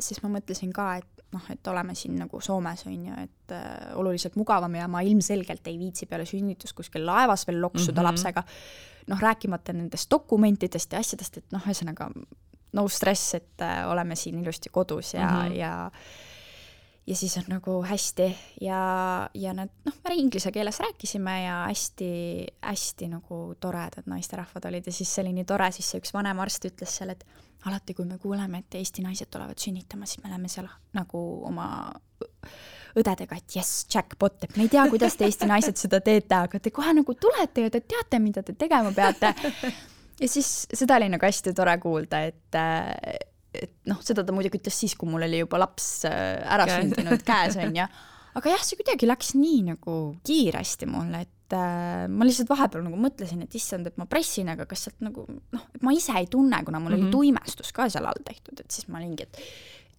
siis ma mõtlesin ka, et noh, et oleme siin nagu Soomes, on ju, et äh, oluliselt mugavam ja ma ilmselgelt ei viitsi peale sünnitust kuskil laevas veel loksuda mm -hmm. lapsega, noh, rääkimata nendest dokumentidest ja asjadest, et noh, ühesõnaga no stress, et äh, oleme siin ilusti kodus ja mm, -hmm. ja ja siis on nagu hästi ja, ja nad noh, me inglise keeles rääkisime ja hästi-hästi nagu toredad naisterahvad olid ja siis see oli nii tore, siis see üks vanem arst ütles seal, et alati, kui me kuuleme, et Eesti naised tulevad sünnitama, siis me läheme seal nagu oma õdedega, et jess, jackpot, et me ei tea, kuidas te Eesti naised seda teete, aga te kohe nagu tulete ja te teate, mida te tegema peate. Ja siis seda oli nagu hästi tore kuulda, et, et noh, seda ta muidugi ütles siis, kui mul oli juba laps äh, ära sündinud käes, onju. aga jah, see kuidagi läks nii nagu kiiresti mulle, et äh, ma lihtsalt vahepeal nagu mõtlesin, et issand, et ma pressin, aga kas sealt nagu noh, et ma ise ei tunne, kuna mul mm -hmm. oli mhm. tuimestus ka seal all tehtud, et siis ma olingi, et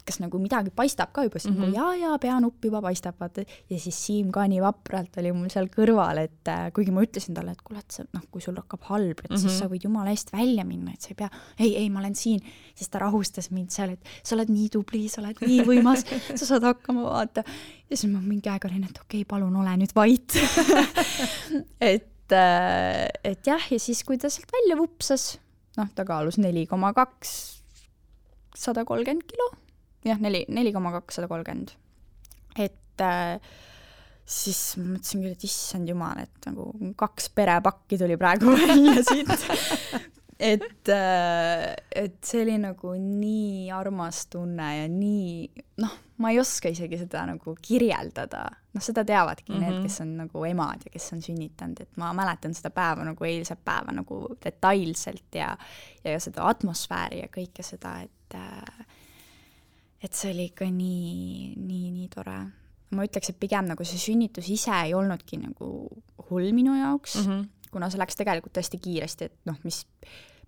kas nagu midagi paistab ka juba, siis mm -hmm. nagu jaa, jaa, peanupp juba paistab, vaata. ja siis Siim ka nii vapralt oli mul seal kõrval, et äh, kuigi ma ütlesin talle, et kuule, et sa noh, kui sul hakkab halb, et mm -hmm. siis mhm. sa võid jumala eest välja minna, et sa ei pea, ei, ei, ma olen siin. siis ta rahustas mind seal, et sa oled nii tubli, sa oled nii võimas sa saad hakkama, vaata. ja siis ma mingi aeg olin, et okei okay,, palun ole nüüd vait et, äh, et jah, ja siis, kui ta sealt välja vupsas, noh, ta kaalus neli koma kaks, sada kolmkümmend kilo jah, neli, neli koma kakssada kolmkümmend. et äh, siis ma mõtlesin küll, et issand jumal, et nagu kaks perepakki tuli praegu välja siit et, äh, et see oli nagu nii armas tunne ja nii, noh, ma ei oska isegi seda nagu kirjeldada. noh, seda teavadki mm -hmm. need, mhm. kes on nagu emad ja kes on sünnitanud, et ma mäletan seda päeva nagu eilset päeva nagu detailselt ja, ja seda atmosfääri ja kõike seda, et äh, et see oli ikka nii, nii, nii tore. ma ütleks, et pigem nagu see sünnitus ise ei olnudki nagu hull minu jaoks mm, -hmm. kuna see läks tegelikult tõesti kiiresti, et noh, mis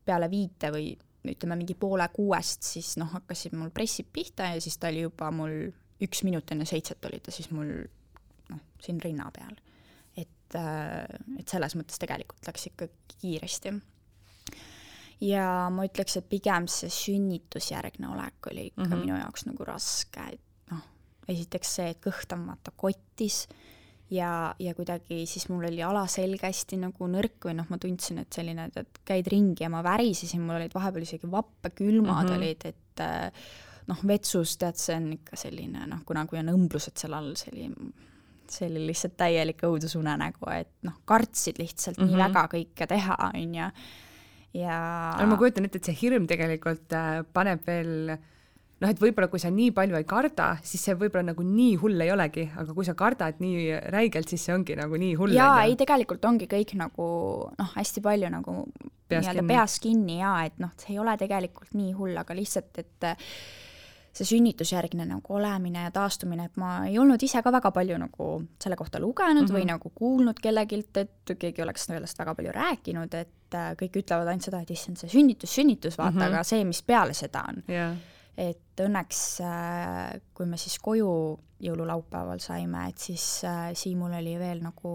peale viite või ütleme, mingi poole kuuest, siis noh, hakkasid mul pressid pihta ja siis ta oli juba mul üks minut enne seitset oli ta siis mul noh, siin rinna peal. et, äh, et selles mõttes tegelikult läks ikka kiiresti ja ma ütleks, et pigem see sünnitusjärgne olek oli ikka mm -hmm. minu jaoks nagu raske, et noh, esiteks see, et kõht on vaata kotis ja, ja kuidagi siis mul oli alaselg hästi nagu nõrk või noh, ma tundsin, et selline, et, käid ringi ja ma värisesin, mul olid vahepeal isegi vappekülmad mm -hmm. olid, et äh, noh, vetsus tead, see on ikka selline noh, kuna kui on õmblused seal all, oli see oli lihtsalt täielik õudusunenägu, et noh, kartsid lihtsalt mm -hmm. nii mhm. väga kõike teha, onju ja no ma kujutan ette, et see hirm tegelikult äh, paneb veel noh, et võib-olla kui sa nii palju ei karda, siis see võib-olla nagu nii hull ei olegi, aga kui sa kardad nii räigelt, siis see ongi nagu nii hull. jaa, ei tegelikult ongi kõik nagu noh, hästi palju nagu nii-öelda peas kinni ja et noh, see ei ole tegelikult nii hull, aga lihtsalt, et see sünnitusjärgne nagu olemine ja taastumine, et ma ei olnud ise ka väga palju nagu selle kohta lugenud mm -hmm. või mhm. nagu kuulnud kellegilt, et keegi oleks sellest väga palju rääkinud, et äh, kõik ütlevad ainult seda, et issand, see sünnitus, sünnitus, vaata mm, -hmm. aga see, mis peale seda on yeah.. et õnneks, äh, kui me siis koju jõululaupäeval saime, et siis äh, Siimul oli veel nagu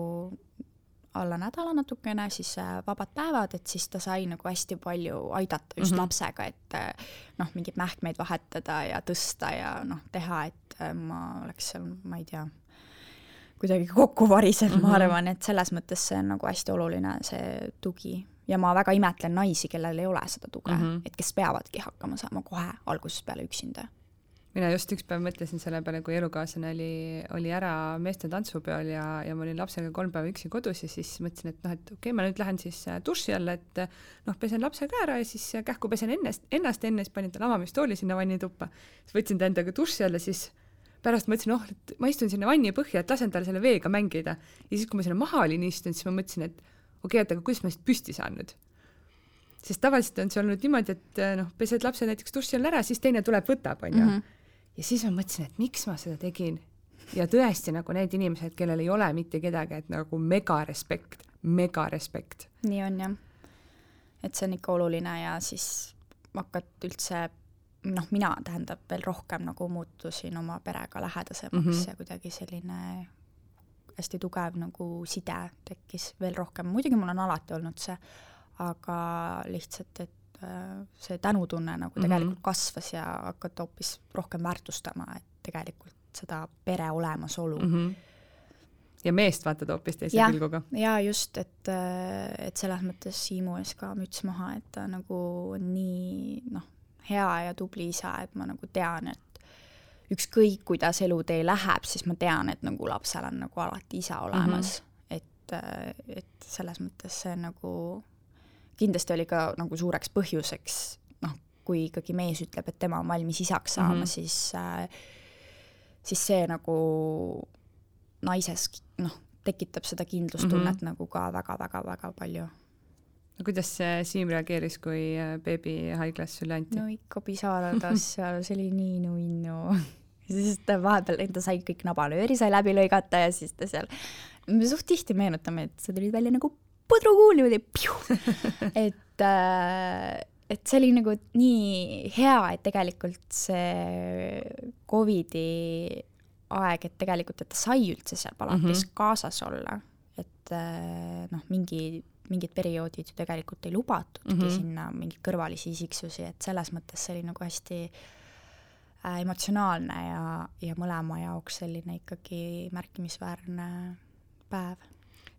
alla nädala natukene, siis äh, vabad päevad, et siis ta sai nagu hästi palju aidata just mm -hmm. lapsega, et äh, noh, mingeid mähkmeid vahetada ja tõsta ja noh, teha, et äh, ma oleks seal, ma ei tea, kuidagi kokku varisev mm, -hmm. ma mhm. arvan, et selles mõttes see on nagu hästi oluline, see tugi. ja ma väga imetlen naisi, kellel ei ole seda tuge mm, -hmm. et kes peavadki hakkama saama kohe algusest peale üksinda mina just üks päev mõtlesin selle peale, kui elukaaslane oli, oli ära meeste tantsupeol ja, ja ma olin lapsega kolm päeva üksi kodus ja siis mõtlesin, et noh, et okei okay,, ma nüüd lähen siis äh, duši alla, et noh, pesen lapse ka ära ja siis äh, kähku pesen ennast, ennast enne, siis panin ta lavamistooli sinna vannituppa. siis võtsin ta endaga duši alla, siis pärast mõtlesin, oh, et ma istun sinna vanni põhja, et lasen tal selle veega mängida. ja siis, kui ma sinna maha olin istunud, siis ma mõtlesin, et okei okay,, oota, aga kuidas ma siit püsti saan nüüd sest tavaliselt on see olnud niimoodi, et äh, noh, pesed lapse näiteks duši all ära, siis teine tuleb, võtab, onju -hmm ja siis ma mõtlesin, et miks ma seda tegin. ja tõesti nagu need inimesed, kellel ei ole mitte kedagi, et nagu mega respekt, mega respekt. nii on jah. et see on ikka oluline ja siis hakkad üldse noh, mina tähendab veel rohkem nagu muutusin oma perega lähedasemaks mm -hmm. ja kuidagi selline hästi tugev nagu side tekkis veel rohkem, muidugi mul on alati olnud see, aga lihtsalt, et Äh, see tänutunne nagu tegelikult mm -hmm. kasvas ja hakati hoopis rohkem väärtustama, et tegelikult seda pere olemasolu mm. -hmm. ja meest vaatad hoopis teise ja, pilguga. jaa, just, et, äh, et selles mõttes Siimu ees ka müts maha, et ta nagu on nii noh, hea ja tubli isa, et ma nagu tean, et ükskõik, kuidas elutee läheb, siis ma tean, et nagu lapsel on nagu alati isa olemas mm. -hmm. et, et selles mõttes see nagu kindlasti oli ka nagu suureks põhjuseks, noh, kui ikkagi mees ütleb, et tema on valmis isaks saama mm, -hmm. siis äh, siis see nagu naises noh, tekitab seda kindlustunnet mm -hmm. nagu ka väga-väga-väga palju no kuidas Siim reageeris, kui äh, beebi haiglas sulle anti? no ikka pisaradas seal, see oli nii nunnu siis ta vahepeal, ta sai kõik nabanööri sai läbi lõigata ja siis ta seal, me suht tihti meenutame, et sa tulid välja nagu pudrukuul niimoodi, et äh, et see oli nagu nii hea, et tegelikult see Covidi aeg, et tegelikult, et ta sai üldse seal palatis mm -hmm. kaasas olla, et äh, noh, mingi mingid perioodid ju tegelikult ei lubatudki mm -hmm. sinna mingeid kõrvalisi isiksusi, et selles mõttes see oli nagu hästi äh, emotsionaalne ja, ja mõlema jaoks selline ikkagi märkimisväärne päev.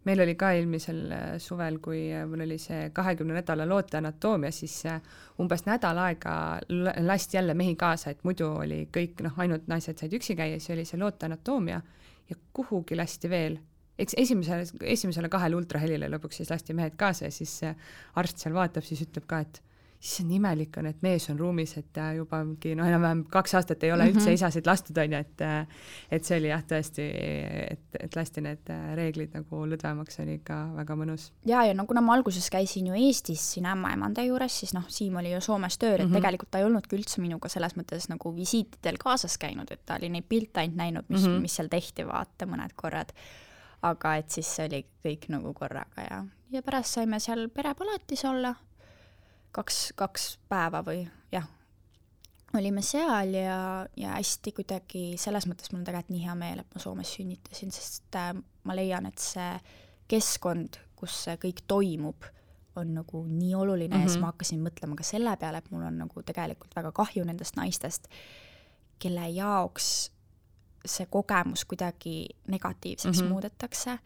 Meil oli ka eelmisel äh, suvel, kui äh, mul oli see kahekümne nädala loote anatoomia, siis äh, umbes nädal aega lasti jälle mehi kaasa, et muidu oli kõik noh, ainult naised said üksi käia, siis oli see loote anatoomia ja kuhugi lasti veel. Eks esimesele, esimesele kahele ultrahelile lõpuks siis lasti mehed kaasa ja siis arst seal vaatab, siis ütleb ka, et issand imelik on, et mees on ruumis, et juba mingi noh, enam-vähem kaks aastat ei ole mm -hmm. üldse isasid lastud, on ju, et et see oli jah, tõesti, et, et lasti need reeglid nagu lõdvemaks, oli ikka väga mõnus. ja, ja no kuna ma alguses käisin ju Eestis siin ämmaemanda juures, siis noh, Siim oli ju Soomes tööl, et mm -hmm. tegelikult ta ei olnudki üldse minuga selles mõttes nagu visiitidel kaasas käinud, et ta oli neid pilte ainult näinud, mis mm, -hmm. mis seal tehti, vaata, mõned korrad aga et siis see oli kõik nagu korraga ja, ja pärast saime seal perepalatis olla kaks, kaks päeva või jah, olime seal ja, ja hästi kuidagi selles mõttes mul on tegelikult nii hea meel, et ma Soomes sünnitasin, sest äh, ma leian, et see keskkond, kus see kõik toimub, on nagu nii oluline mm -hmm. ja siis mhm. ma hakkasin mõtlema ka selle peale, et mul on nagu tegelikult väga kahju nendest naistest, kelle jaoks see kogemus kuidagi negatiivseks mm -hmm. muudetakse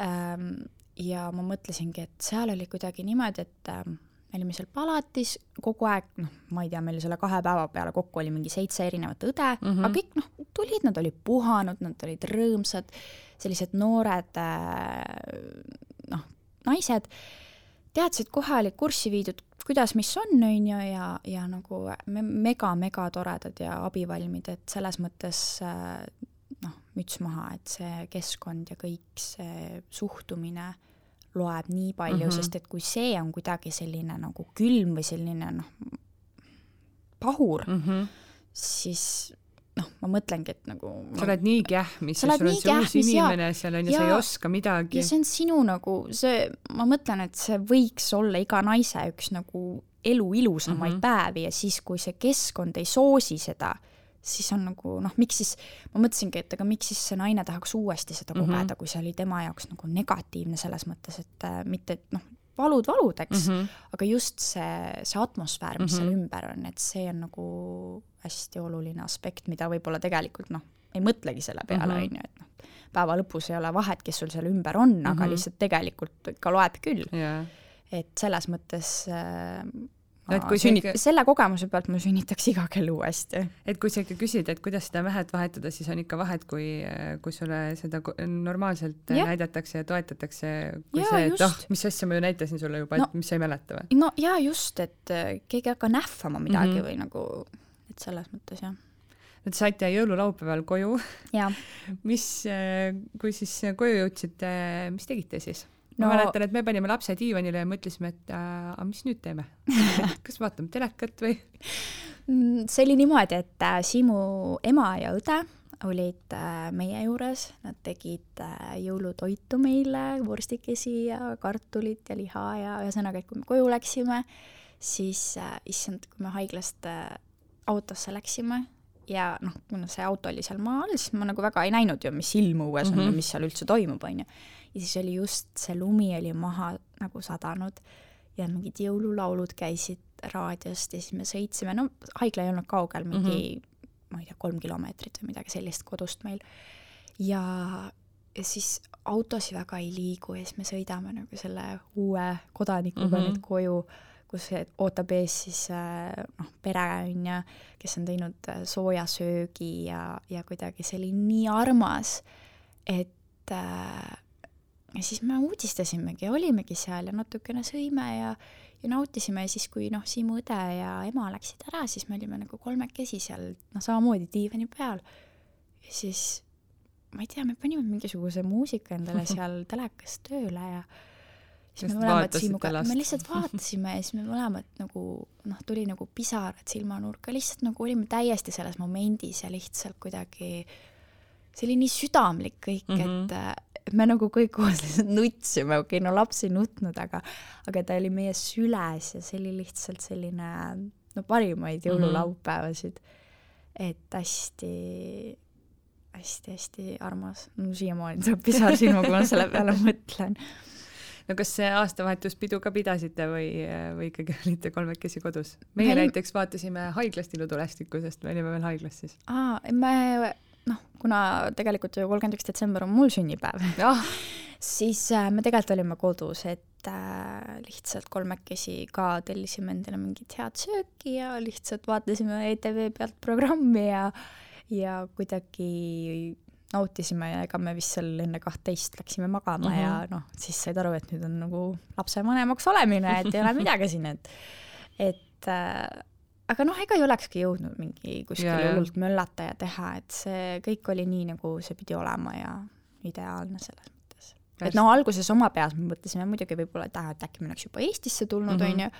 ähm,. ja ma mõtlesingi, et seal oli kuidagi niimoodi, et ähm, me olime seal palatis kogu aeg, noh, ma ei tea, meil selle kahe päeva peale kokku oli mingi seitse erinevat õde mm, -hmm. aga kõik noh, tulid, nad olid puhanud, nad olid rõõmsad, sellised noored äh, noh, naised, teadsid, kohe olid kurssi viidud kuidas, mis on, on ju, ja, ja nagu mega-mega toredad ja abivalmid, et selles mõttes äh, noh, müts maha, et see keskkond ja kõik see suhtumine loeb nii palju mm, -hmm. sest et kui see on kuidagi selline nagu külm või selline noh, pahur mm, -hmm. siis noh, ma mõtlengi, et nagu sa oled nii kähmis sul on see uus inimene ja, seal on ja, ja sa ei oska midagi. ja see on sinu nagu see, ma mõtlen, et see võiks olla iga naise üks nagu elu ilusamaid mm -hmm. päevi ja siis, kui see keskkond ei soosi seda, siis on nagu noh, miks siis, ma mõtlesingi, et aga miks siis see naine tahaks uuesti seda kogeda mm, -hmm. kui see oli tema jaoks nagu negatiivne selles mõttes, et äh, mitte, et noh, valud valudeks mm, -hmm. aga just see, see atmosfäär, mis mm -hmm. seal mhm. ümber on, et see on nagu hästi oluline aspekt, mida võib-olla tegelikult noh, ei mõtlegi selle peale, mhm. on ju, et noh, päeva lõpus ei ole vahet, kes sul seal ümber on mm, -hmm. aga mhm. lihtsalt tegelikult ikka loeb küll yeah.. et selles mõttes äh, et kui sünnit-, ikka... selle kogemuse pealt ma sünnitaks iga kell uuesti. et kui sa ikka küsid, et kuidas seda mähet vahetada, siis on ikka vahet, kui, kui sulle seda normaalselt ja. näidatakse ja toetatakse, kui ja, see, et oh, mis asja ma ju näitasin sulle juba no,, et mis sa ei mäleta või? no jaa, just, et äh, keegi ei hakka nähvama midagi mm -hmm. või nagu, et selles mõttes jah Te saite jõululaupäeval koju. mis, äh, kui siis koju jõudsite, mis tegite siis? No, ma mäletan, et me panime lapse diivanile ja mõtlesime, et äh, aga mis nüüd teeme kas vaatame telekat või? Mm, see oli niimoodi, et äh, Siimu ema ja õde olid äh, meie juures, nad tegid äh, jõulutoitu meile, vurstikesi ja kartulit ja liha ja ühesõnaga, et kui me koju läksime, siis issand, kui me haiglast autosse läksime ja noh, kuna see auto oli seal maa all, siis ma nagu väga ei näinud ju, mis ilm õues on mm -hmm. ja mis seal üldse toimub, on ju ja siis oli just see lumi oli maha nagu sadanud ja mingid jõululaulud käisid raadiost ja siis me sõitsime, no haigla ei olnud kaugel, mingi mm -hmm. ma ei tea, kolm kilomeetrit või midagi sellist kodust meil. ja, ja siis autosid väga ei liigu ja siis me sõidame nagu selle uue kodanikuga mm -hmm. nüüd koju kus ootab ees siis noh, pere on ju, kes on teinud sooja söögi ja, ja kuidagi see oli nii armas, et äh, ja siis me uudistasimegi ja olimegi seal ja natukene sõime ja ja nautisime ja siis, kui noh, Siimu õde ja ema läksid ära, siis me olime nagu kolmekesi seal, noh, samamoodi diivani peal. ja siis ma ei tea, me panime mingisuguse muusika endale seal telekas tööle ja siis me mõlemad Siimuga, me lihtsalt vaatasime ja siis me mõlemad nagu noh, tuli nagu pisarad silmanurka, lihtsalt nagu olime täiesti selles momendis ja lihtsalt kuidagi see oli nii südamlik kõik mm, -hmm. et me nagu kõik koos lihtsalt nutsime, okei okay,, no laps ei nutnud, aga, aga ta oli meie süles ja see oli lihtsalt selline no parimaid jõululaupäevasid. et hästi, hästi-hästi armas, no siiamaani tuleb pisar silma, kui ma selle peale mõtlen no kas aastavahetuspidu ka pidasite või, või ikkagi olite kolmekesi kodus? meie Meil... näiteks vaatasime haiglast ilutulestikku, sest me olime veel haiglas siis. aa, me noh, kuna tegelikult ju kolmkümmend üks detsember on mul sünnipäev siis äh, me tegelikult olime kodus, et äh, lihtsalt kolmekesi ka tellisime endale mingit head sööki ja lihtsalt vaatasime ETV pealt programmi ja ja kuidagi nautisime ja ega me vist seal enne kahtteist läksime magama mm -hmm. ja noh, siis said aru, et nüüd on nagu lapsevanemaks olemine, et ei ole midagi siin, et et äh, aga noh, ega ei olekski jõudnud mingi kuskil hullult möllata ja teha, et see kõik oli nii, nagu see pidi olema ja ideaalne selles mõttes. et no alguses oma peas me mõtlesime muidugi võib-olla, et ah, et äkki me oleks juba Eestisse tulnud, mhm. onju,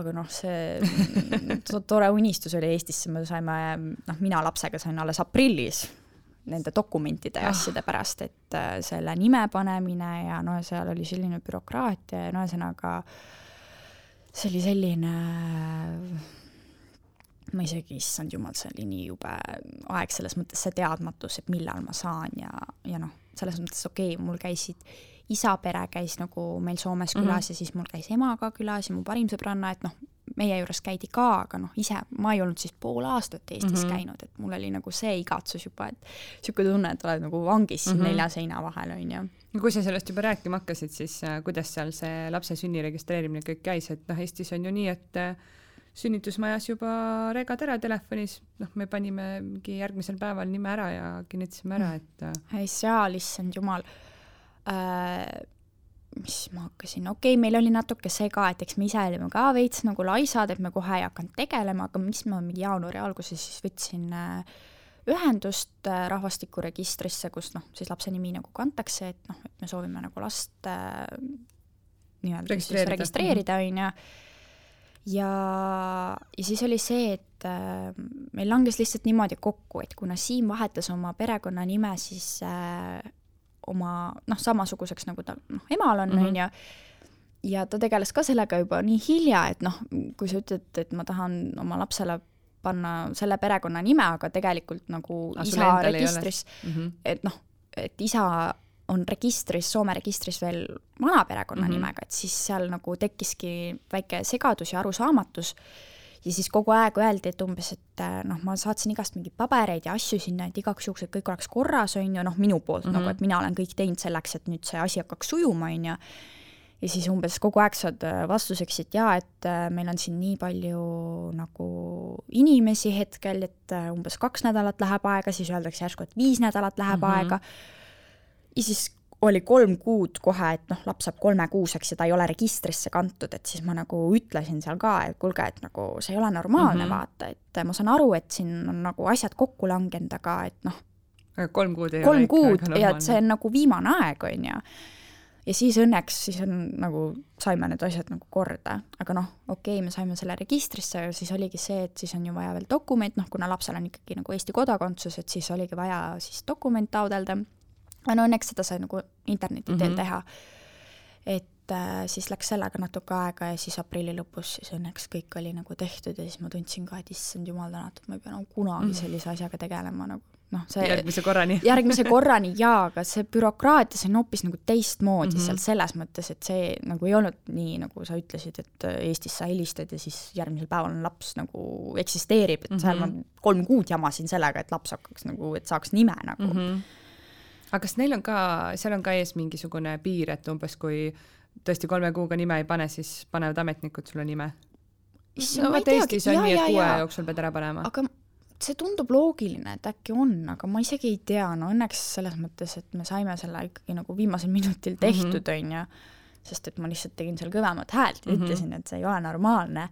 aga noh, see tore unistus oli Eestisse, me saime, noh, mina lapsega sain alles aprillis nende dokumentide ja ah. asjade pärast, et äh, selle nime panemine ja no seal oli selline bürokraatia ja no ühesõnaga äh, see oli selline, ma isegi, issand jumal, see oli nii jube aeg selles mõttes, see teadmatus, et millal ma saan ja, ja noh, selles mõttes okei okay,, mul käisid, isa pere käis nagu meil Soomes külas mm -hmm. ja siis mul käis ema ka külas ja mu parim sõbranna, et noh, meie juures käidi ka, aga noh, ise ma ei olnud siis pool aastat Eestis mm -hmm. käinud, et mul oli nagu see igatsus juba, et niisugune tunne, et oled nagu vangis mm -hmm. nelja seina vahel, on ju. no kui sa sellest juba rääkima hakkasid, siis äh, kuidas seal see lapse sünni registreerimine kõik käis, et noh, Eestis on ju nii, et äh, sünnitusmajas juba regad ära telefonis, noh, me panime mingi järgmisel päeval nime ära ja kinnitasime ära, et äh.... ei, seal, issand jumal äh, mis ma hakkasin, okei okay,, meil oli natuke sega, et eks me ise olime ka veits nagu laisad, et me kohe ei hakanud tegelema, aga mis ma mingi jaanuari alguses siis võtsin äh, ühendust äh, rahvastikuregistrisse, kus noh, siis lapse nimi nagu kantakse, et noh, et me soovime nagu last äh, nii-öelda siis registreerida, on ju. ja, ja siis oli see, et äh, meil langes lihtsalt niimoodi kokku, et kuna Siim vahetas oma perekonnanime, siis äh, oma noh, samasuguseks, nagu ta noh, emal on, mhm. on ju, ja ta tegeles ka sellega juba nii hilja, et noh, kui sa ütled, et ma tahan oma lapsele panna selle perekonnanime, aga tegelikult nagu aga isa registris mm, -hmm. et noh, et isa on registris, Soome registris veel vana perekonnanimega mm, -hmm. et siis seal nagu tekkiski väike segadus ja arusaamatus ja siis kogu aeg öeldi, et umbes, et äh, noh, ma saatsin igast mingeid pabereid ja asju sinna, et igaks juhuks, et kõik oleks korras, on ju, noh, minu poolt mm -hmm. nagu, et mina olen kõik teinud selleks, et nüüd see asi hakkaks sujuma, on ju. ja siis umbes kogu aeg saad äh, vastuseks, et jaa, et äh, meil on siin nii palju nagu inimesi hetkel, et umbes kaks nädalat läheb aega, siis öeldakse järsku, et viis nädalat läheb mm -hmm. aega. ja siis oli kolm kuud kohe, et noh, laps saab kolmekuuseks ja ta ei ole registrisse kantud, et siis ma nagu ütlesin seal ka, et kuulge, et nagu see ei ole normaalne mm, -hmm. vaata, et ma saan aru, et siin on nagu asjad kokku langenud, aga et noh. kolm kuud ei kolm ole kuud ikka ja et see on nagu viimane aeg, on ju. ja siis õnneks siis on nagu, saime need asjad nagu korda, aga noh, okei okay,, me saime selle registrisse, siis oligi see, et siis on ju vaja veel dokument, noh, kuna lapsel on ikkagi nagu Eesti kodakondsus, et siis oligi vaja siis dokument aga no õnneks seda sai nagu interneti teel mm -hmm. teha. et äh, siis läks sellega natuke aega ja siis aprilli lõpus siis õnneks kõik oli nagu tehtud ja siis ma tundsin ka, et issand jumal tänatud, ma ei pea nagu kunagi mm -hmm. sellise asjaga tegelema nagu noh, see järgmise korrani järgmise korrani jaa, aga see bürokraatia, see on hoopis nagu teistmoodi mm -hmm. seal selles mõttes, et see nagu ei olnud nii, nagu sa ütlesid, et Eestis sa helistad ja siis järgmisel päeval on laps nagu eksisteerib, et mm -hmm. seal ma kolm kuud jamasin sellega, et laps hakkaks nagu, et saaks nime nagu mm. -hmm aga kas neil on ka, seal on ka ees mingisugune piir, et umbes kui tõesti kolme kuuga nime ei pane, siis panevad ametnikud sulle nime. No vot. Eestis on Jaa, nii, et jaa, kuue jaa. jooksul pead ära panema. aga see tundub loogiline, et äkki on, aga ma isegi ei tea, no õnneks selles mõttes, et me saime selle ikkagi nagu viimasel minutil tehtud, on ju, sest et ma lihtsalt tegin seal kõvemat häält ja Mhm. ütlesin, et see ei ole normaalne.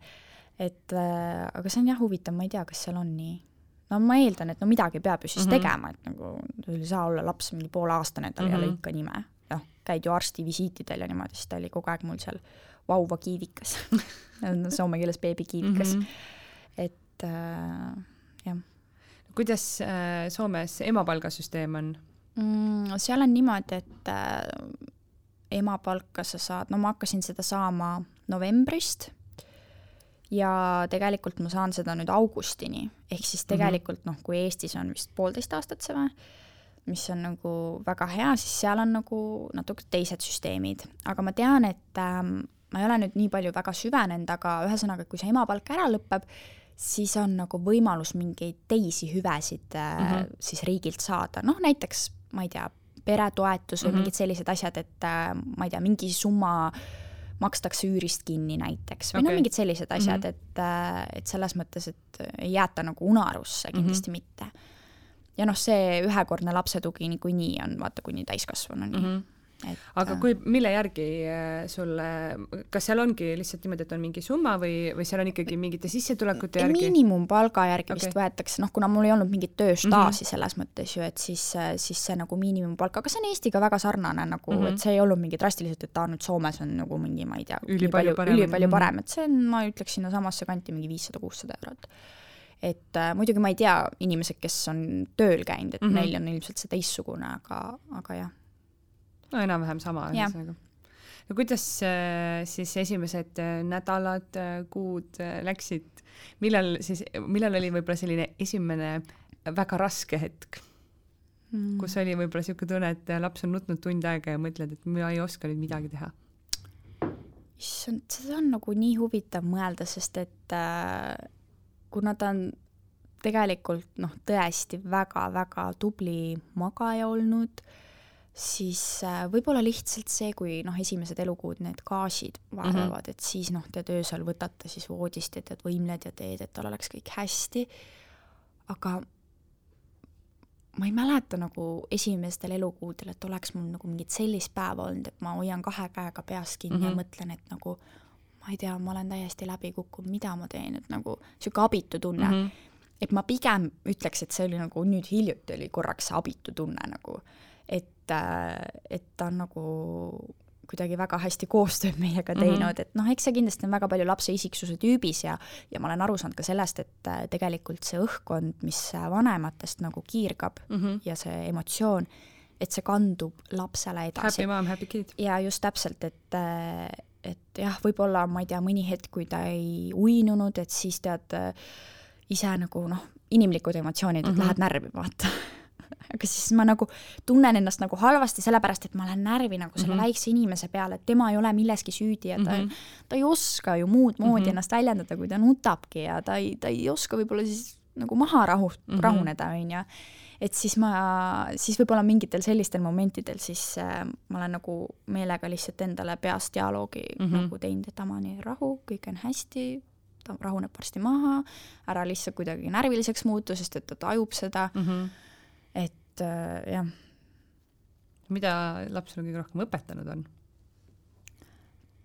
et äh, aga see on jah huvitav, ma ei tea, kas seal on nii. No ma eeldan, et no midagi peab ju siis mm -hmm. tegema, et nagu sul ei saa olla laps mingi pooleaastane, tal mm -hmm. ei ole Mhm. ikka nime. noh, käid ju arstivisiitidel ja niimoodi, siis ta oli kogu aeg mul seal vauva kiivikas soome keeles beebikiivikas mm. -hmm. et äh, jah kuidas äh, Soomes emapalgasüsteem on? mm,. seal on niimoodi, et äh, emapalka sa saad, no ma hakkasin seda saama novembrist ja tegelikult ma saan seda nüüd augustini, ehk siis tegelikult noh, kui Eestis on vist poolteist aastat see või, mis on nagu väga hea, siis seal on nagu natuke teised süsteemid, aga ma tean, et ähm, ma ei ole nüüd nii palju väga süvenenud, aga ühesõnaga, kui see emapalk ära lõpeb, siis on nagu võimalus mingeid teisi hüvesid äh, mm -hmm. siis riigilt saada, noh näiteks ma ei tea, peretoetus või mm Mhm. -hmm. mingid sellised asjad, et äh, ma ei tea, mingi summa makstakse üürist kinni näiteks või okay. Okei. no mingid sellised asjad Mhm. mm, -hmm. et, äh, et selles mõttes, et ei jäeta nagu unarusse, kindlasti mm -hmm. mitte. ja noh, see ühekordne lapsetugi niikuinii on vaata kuni täiskasvanuni mm. Mhm. -hmm. Et aga kui, mille järgi äh, sulle, kas seal ongi lihtsalt niimoodi, et on mingi summa või, või seal on ikkagi mingite sissetulekute järgi? miinimumpalga järgi vist Okei. võetakse, noh kuna mul ei olnud mingit tööstaaži selles mõttes ju, et siis, siis see nagu miinimumpalk, aga see on Eestiga väga sarnane nagu mm, Mhm. -hmm. et see ei olnud mingi drastiliselt, et aa nüüd Soomes on nagu mingi, ma ei tea, Ülipalju parem. ülipalju Mhm. parem, et see on, ma ütleks sinnasamasse kanti mingi viissada-kuussada eurot. et äh, muidugi ma ei tea, inimesed, kes on tööl käinud, et mm Mhm. -hmm. neil on ilmselt see teistsugune, aga, aga jah. No enam-vähem sama ühesõnaga. no kuidas äh, siis esimesed äh, nädalad, kuud äh, läksid, millal siis, millal oli võib-olla selline esimene väga raske hetk, Mm. kus oli võib-olla niisugune tunne, et äh, laps on nutnud tund aega ja mõtled, et ma ei oska nüüd midagi teha? issand, seda on nagu nii huvitav mõelda, sest et äh, kuna ta on tegelikult noh, tõesti väga-väga tubli magaja olnud, siis äh, võib-olla lihtsalt see, kui noh, esimesed elukuud need gaasid vaevavad mm, -hmm. et siis noh, tead öösel võtate siis voodist ja tead võimled ja teed, et tal oleks kõik hästi, aga ma ei mäleta nagu esimestel elukuudel, et oleks mul nagu mingit sellist päeva olnud, et ma hoian kahe käega peas kinni mm -hmm. Mhm. ja mõtlen, et nagu ma ei tea, ma olen täiesti läbi kukkunud, mida ma teen, et nagu niisugune abitu tunne mm. -hmm. et ma pigem ütleks, et see oli nagu nüüd hiljuti oli korraks see abitu tunne nagu, et, et ta on nagu kuidagi väga hästi koostööd meiega teinud mm, -hmm. et noh, eks see kindlasti on väga palju lapse isiksuse tüübis ja ja ma olen aru saanud ka sellest, et äh, tegelikult see õhkkond, mis äh, vanematest nagu kiirgab mm Mhm. -hmm. ja see emotsioon, et see kandub lapsele edasi Happy. mom, happy kid. ja just täpselt, et, et jah, võib-olla ma ei tea, mõni hetk, kui ta ei uinunud, et siis tead ise nagu noh, inimlikud emotsioonid, et mm Mhm. -hmm. lähed närvi, vaata. Aga siis ma nagu tunnen ennast nagu halvasti, sellepärast et ma lähen närvi nagu selle mm. -hmm. väikse inimese peale, et tema ei ole milleski süüdi ja ta mm. -hmm. ta ei oska ju muud moodi mm. -hmm. ennast väljendada, kui ta nutabki ja ta ei, ta ei oska võib-olla siis nagu maha rahu mm. -hmm. rahuneda, on ju et siis ma, siis võib-olla mingitel sellistel momentidel siis äh, ma olen nagu meelega lihtsalt endale peas dialoogi mm. -hmm. nagu teinud, et Amani, rahu, kõik on hästi, ta rahuneb varsti maha, ära lihtsalt kuidagi närviliseks muutu, sest et ta tajub seda, Mhm. Et äh, jah, mida laps sulle kõige rohkem õpetanud on?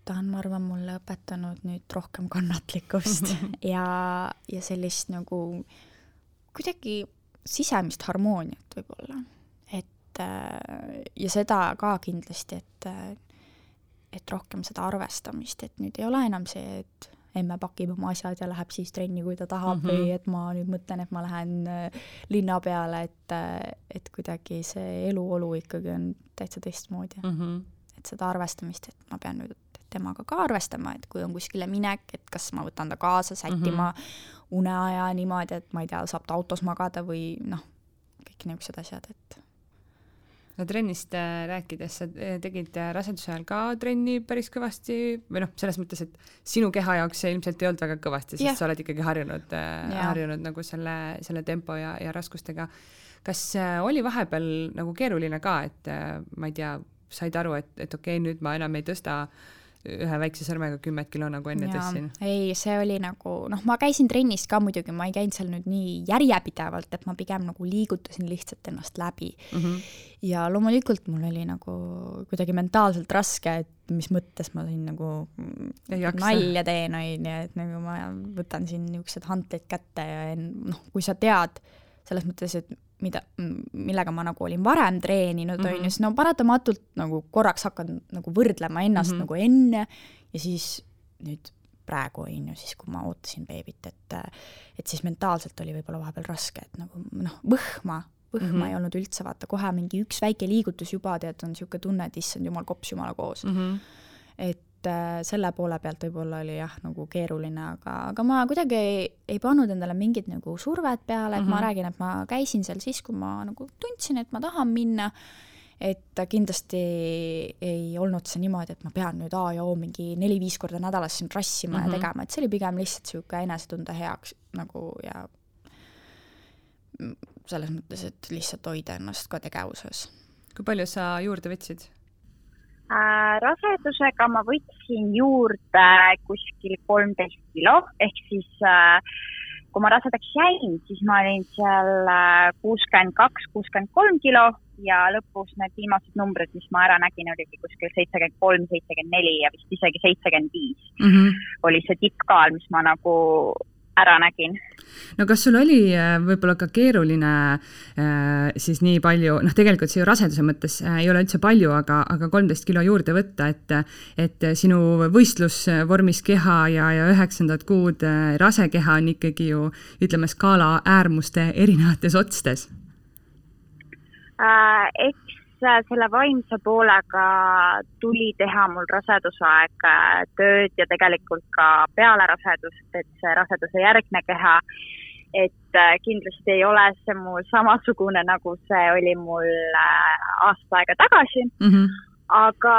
ta on, ma arvan, mulle õpetanud nüüd rohkem kannatlikkust ja, ja sellist nagu kuidagi sisemist harmooniat võib-olla. et äh, ja seda ka kindlasti, et, et rohkem seda arvestamist, et nüüd ei ole enam see, et emme pakib oma asjad ja läheb siis trenni, kui ta tahab mm. -hmm. või et ma nüüd mõtlen, et ma lähen äh, linna peale, et, et kuidagi see eluolu ikkagi on täitsa teistmoodi mm. -hmm. et seda arvestamist, et ma pean nüüd temaga ka arvestama, et kui on kuskile minek, et kas ma võtan ta kaasa sättima mm -hmm. uneaja niimoodi, et ma ei tea, saab ta autos magada või noh, kõik niisugused asjad, et no trennist äh, rääkides, sa äh, tegid äh, raseduse ajal ka trenni päris kõvasti või noh, selles mõttes, et sinu keha jaoks see ilmselt ei olnud väga kõvasti, sest yeah. sa oled ikkagi harjunud äh,, harjunud nagu selle, selle tempo ja, ja raskustega. kas äh, oli vahepeal nagu keeruline ka, et äh, ma ei tea, said aru, et, et okei okay,, nüüd ma enam ei tõsta ühe väikse sõrmega kümmet kilo, nagu enne tõstsin? ei, see oli nagu noh, ma käisin trennis ka muidugi, ma ei käinud seal nüüd nii järjepidevalt, et ma pigem nagu liigutasin lihtsalt ennast läbi mm. -hmm. ja loomulikult mul oli nagu kuidagi mentaalselt raske, et mis mõttes ma siin nagu nalja teen, on ju, et nagu ma võtan siin niisugused hantlid kätte ja noh, kui sa tead selles mõttes, et mida, millega ma nagu olin varem treeninud, on ju, siis no paratamatult nagu korraks hakkan nagu võrdlema ennast mm -hmm. nagu enne ja siis nüüd praegu, on ju, siis kui ma ootasin beebit, et et siis mentaalselt oli võib-olla vahepeal raske, et nagu noh, võhma, võhma mm -hmm. ei olnud üldse, vaata kohe mingi üks väike liigutus juba, tead, on niisugune tunne, et issand jumal, kops jumala koos mm. -hmm. et et äh, selle poole pealt võib-olla oli jah, nagu keeruline, aga, aga ma kuidagi ei, ei pannud endale mingit nagu survet peale, et mm -hmm. ma mhm. räägin, et ma käisin seal siis, kui ma nagu tundsin, et ma tahan minna, et kindlasti ei olnud see niimoodi, et ma pean nüüd A ja O mingi neli-viis korda nädalas siin rassima mm -hmm. ja mhm. tegema, et see oli pigem lihtsalt niisugune enesetunde heaks nagu ja selles mõttes, et lihtsalt hoida ennast ka tegevuses. kui palju sa juurde võtsid? Äh, rasedusega ma võtsin juurde kuskil kolmteist kilo, ehk siis äh, kui ma rasedaks jäin, siis ma olin seal äh, kuuskümmend kaks, kuuskümmend kolm kilo. Ja lõpus need viimased numbrid, mis ma ära nägin, oligi kuskil seitsekümmend kolm, seitsekümmend neli ja vist isegi seitsekümmend viis. Mhm. oli see tippkaal, mis ma nagu ära nägin. no kas sul oli äh, võib-olla ka keeruline äh, siis nii palju, noh, tegelikult see ju raseduse mõttes äh, ei ole üldse palju, aga, aga kolmteist kilo juurde võtta, et et sinu võistlusvormis keha ja, ja üheksandad kuud rase keha on ikkagi ju ütleme, skaala äärmuste erinevates otstes äh,. eks selle vaimse poolega tuli teha mul rasedusaeg äh, tööd ja tegelikult ka peale rasedust, et see raseduse järgne keha, et äh, kindlasti ei ole see mul samasugune, nagu see oli mul aasta aega tagasi mm. -hmm. aga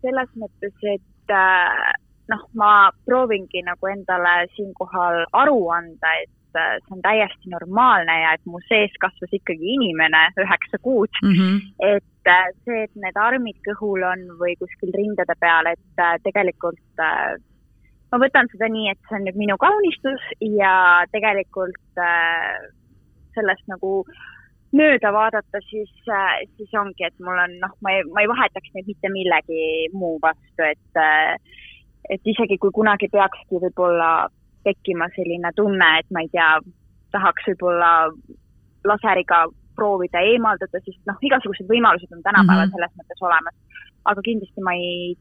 selles mõttes, et noh, ma proovingi nagu endale siinkohal aru anda, et see on täiesti normaalne ja et mu sees kasvas ikkagi inimene üheksa kuud mm. -hmm. et äh, see, et need armid kõhul on või kuskil rindade peal, et äh, tegelikult äh, ma võtan seda nii, et see on nüüd minu kaunistus ja tegelikult sellest nagu mööda vaadata, siis, siis ongi, et mul on noh, ma ei, ma ei vahetaks neid mitte millegi muu vastu, et et isegi kui kunagi peakski võib-olla tekkima selline tunne, et ma ei tea, tahaks võib-olla laseriga proovida eemaldada, sest noh, igasugused võimalused on tänapäeval mm -hmm. selles mõttes olemas. aga kindlasti ma ei,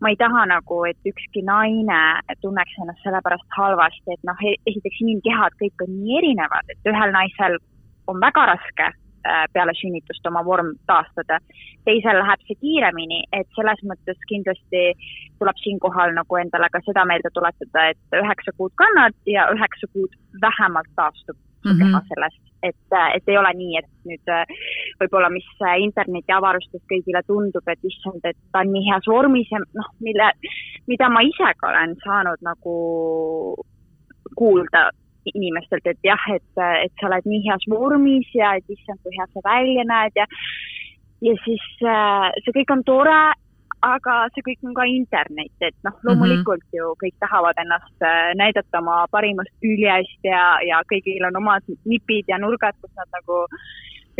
ma ei taha nagu, et ükski naine tunneks ennast sellepärast halvasti, et noh, e-, esiteks inimkehad kõik on nii erinevad, et ühel naisel on väga raske peale sünnitust oma vorm taastada. teisel läheb see kiiremini, et selles mõttes kindlasti tuleb siinkohal nagu endale ka seda meelde tuletada, et üheksa kuud kannad ja üheksa kuud vähemalt taastub mm -hmm. keha sellest, et, äh, et ei ole nii, et nüüd äh, võib-olla, mis interneti avarustes kõigile tundub, et issand, et ta on nii heas vormis ja noh, mille, mida ma ise ka olen saanud nagu kuulda inimestelt, et jah, et, et sa oled nii heas vormis ja et issand, kui hea sa välja näed ja ja siis äh, see kõik on tore, aga see kõik on ka internet, et noh, loomulikult mm -hmm. ju kõik tahavad ennast äh, näidata oma parimast küljest ja, ja kõigil on omad nipid ja nurgad, kus nad nagu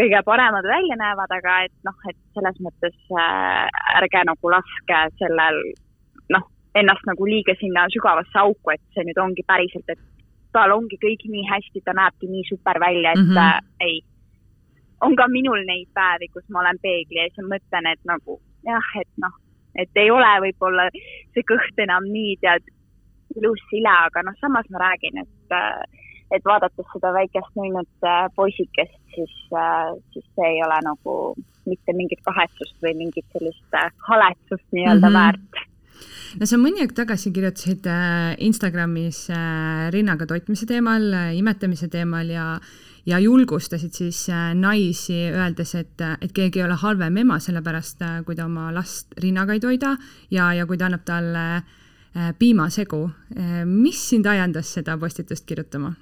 kõige paremad välja näevad, aga et noh, et selles mõttes äh, ärge nagu laske sellel noh, ennast nagu liiga sinna sügavasse auku, et see nüüd ongi päriselt, et tal ongi kõik nii hästi, ta näebki nii super välja, et mm -hmm. ei. on ka minul neid päevi, kus ma olen peegli ees ja mõtlen, et nagu jah, et noh, et ei ole võib-olla see kõht enam nii tead ilus sile, aga noh, samas ma räägin, et äh, et vaadates seda väikest nunnud äh, poisikest, siis äh,, siis see ei ole nagu mitte mingit kahetsust või mingit sellist haletsust nii-öelda mm -hmm. väärt no sa mõni aeg tagasi kirjutasid äh, Instagramis äh, rinnaga toitmise teemal, äh, imetamise teemal ja ja julgustasid siis naisi, öeldes, et, et keegi ei ole halvem ema, sellepärast kui ta oma last rinnaga ei toida ja, ja kui ta annab talle piimasegu. mis sind ajendas seda postitust kirjutama?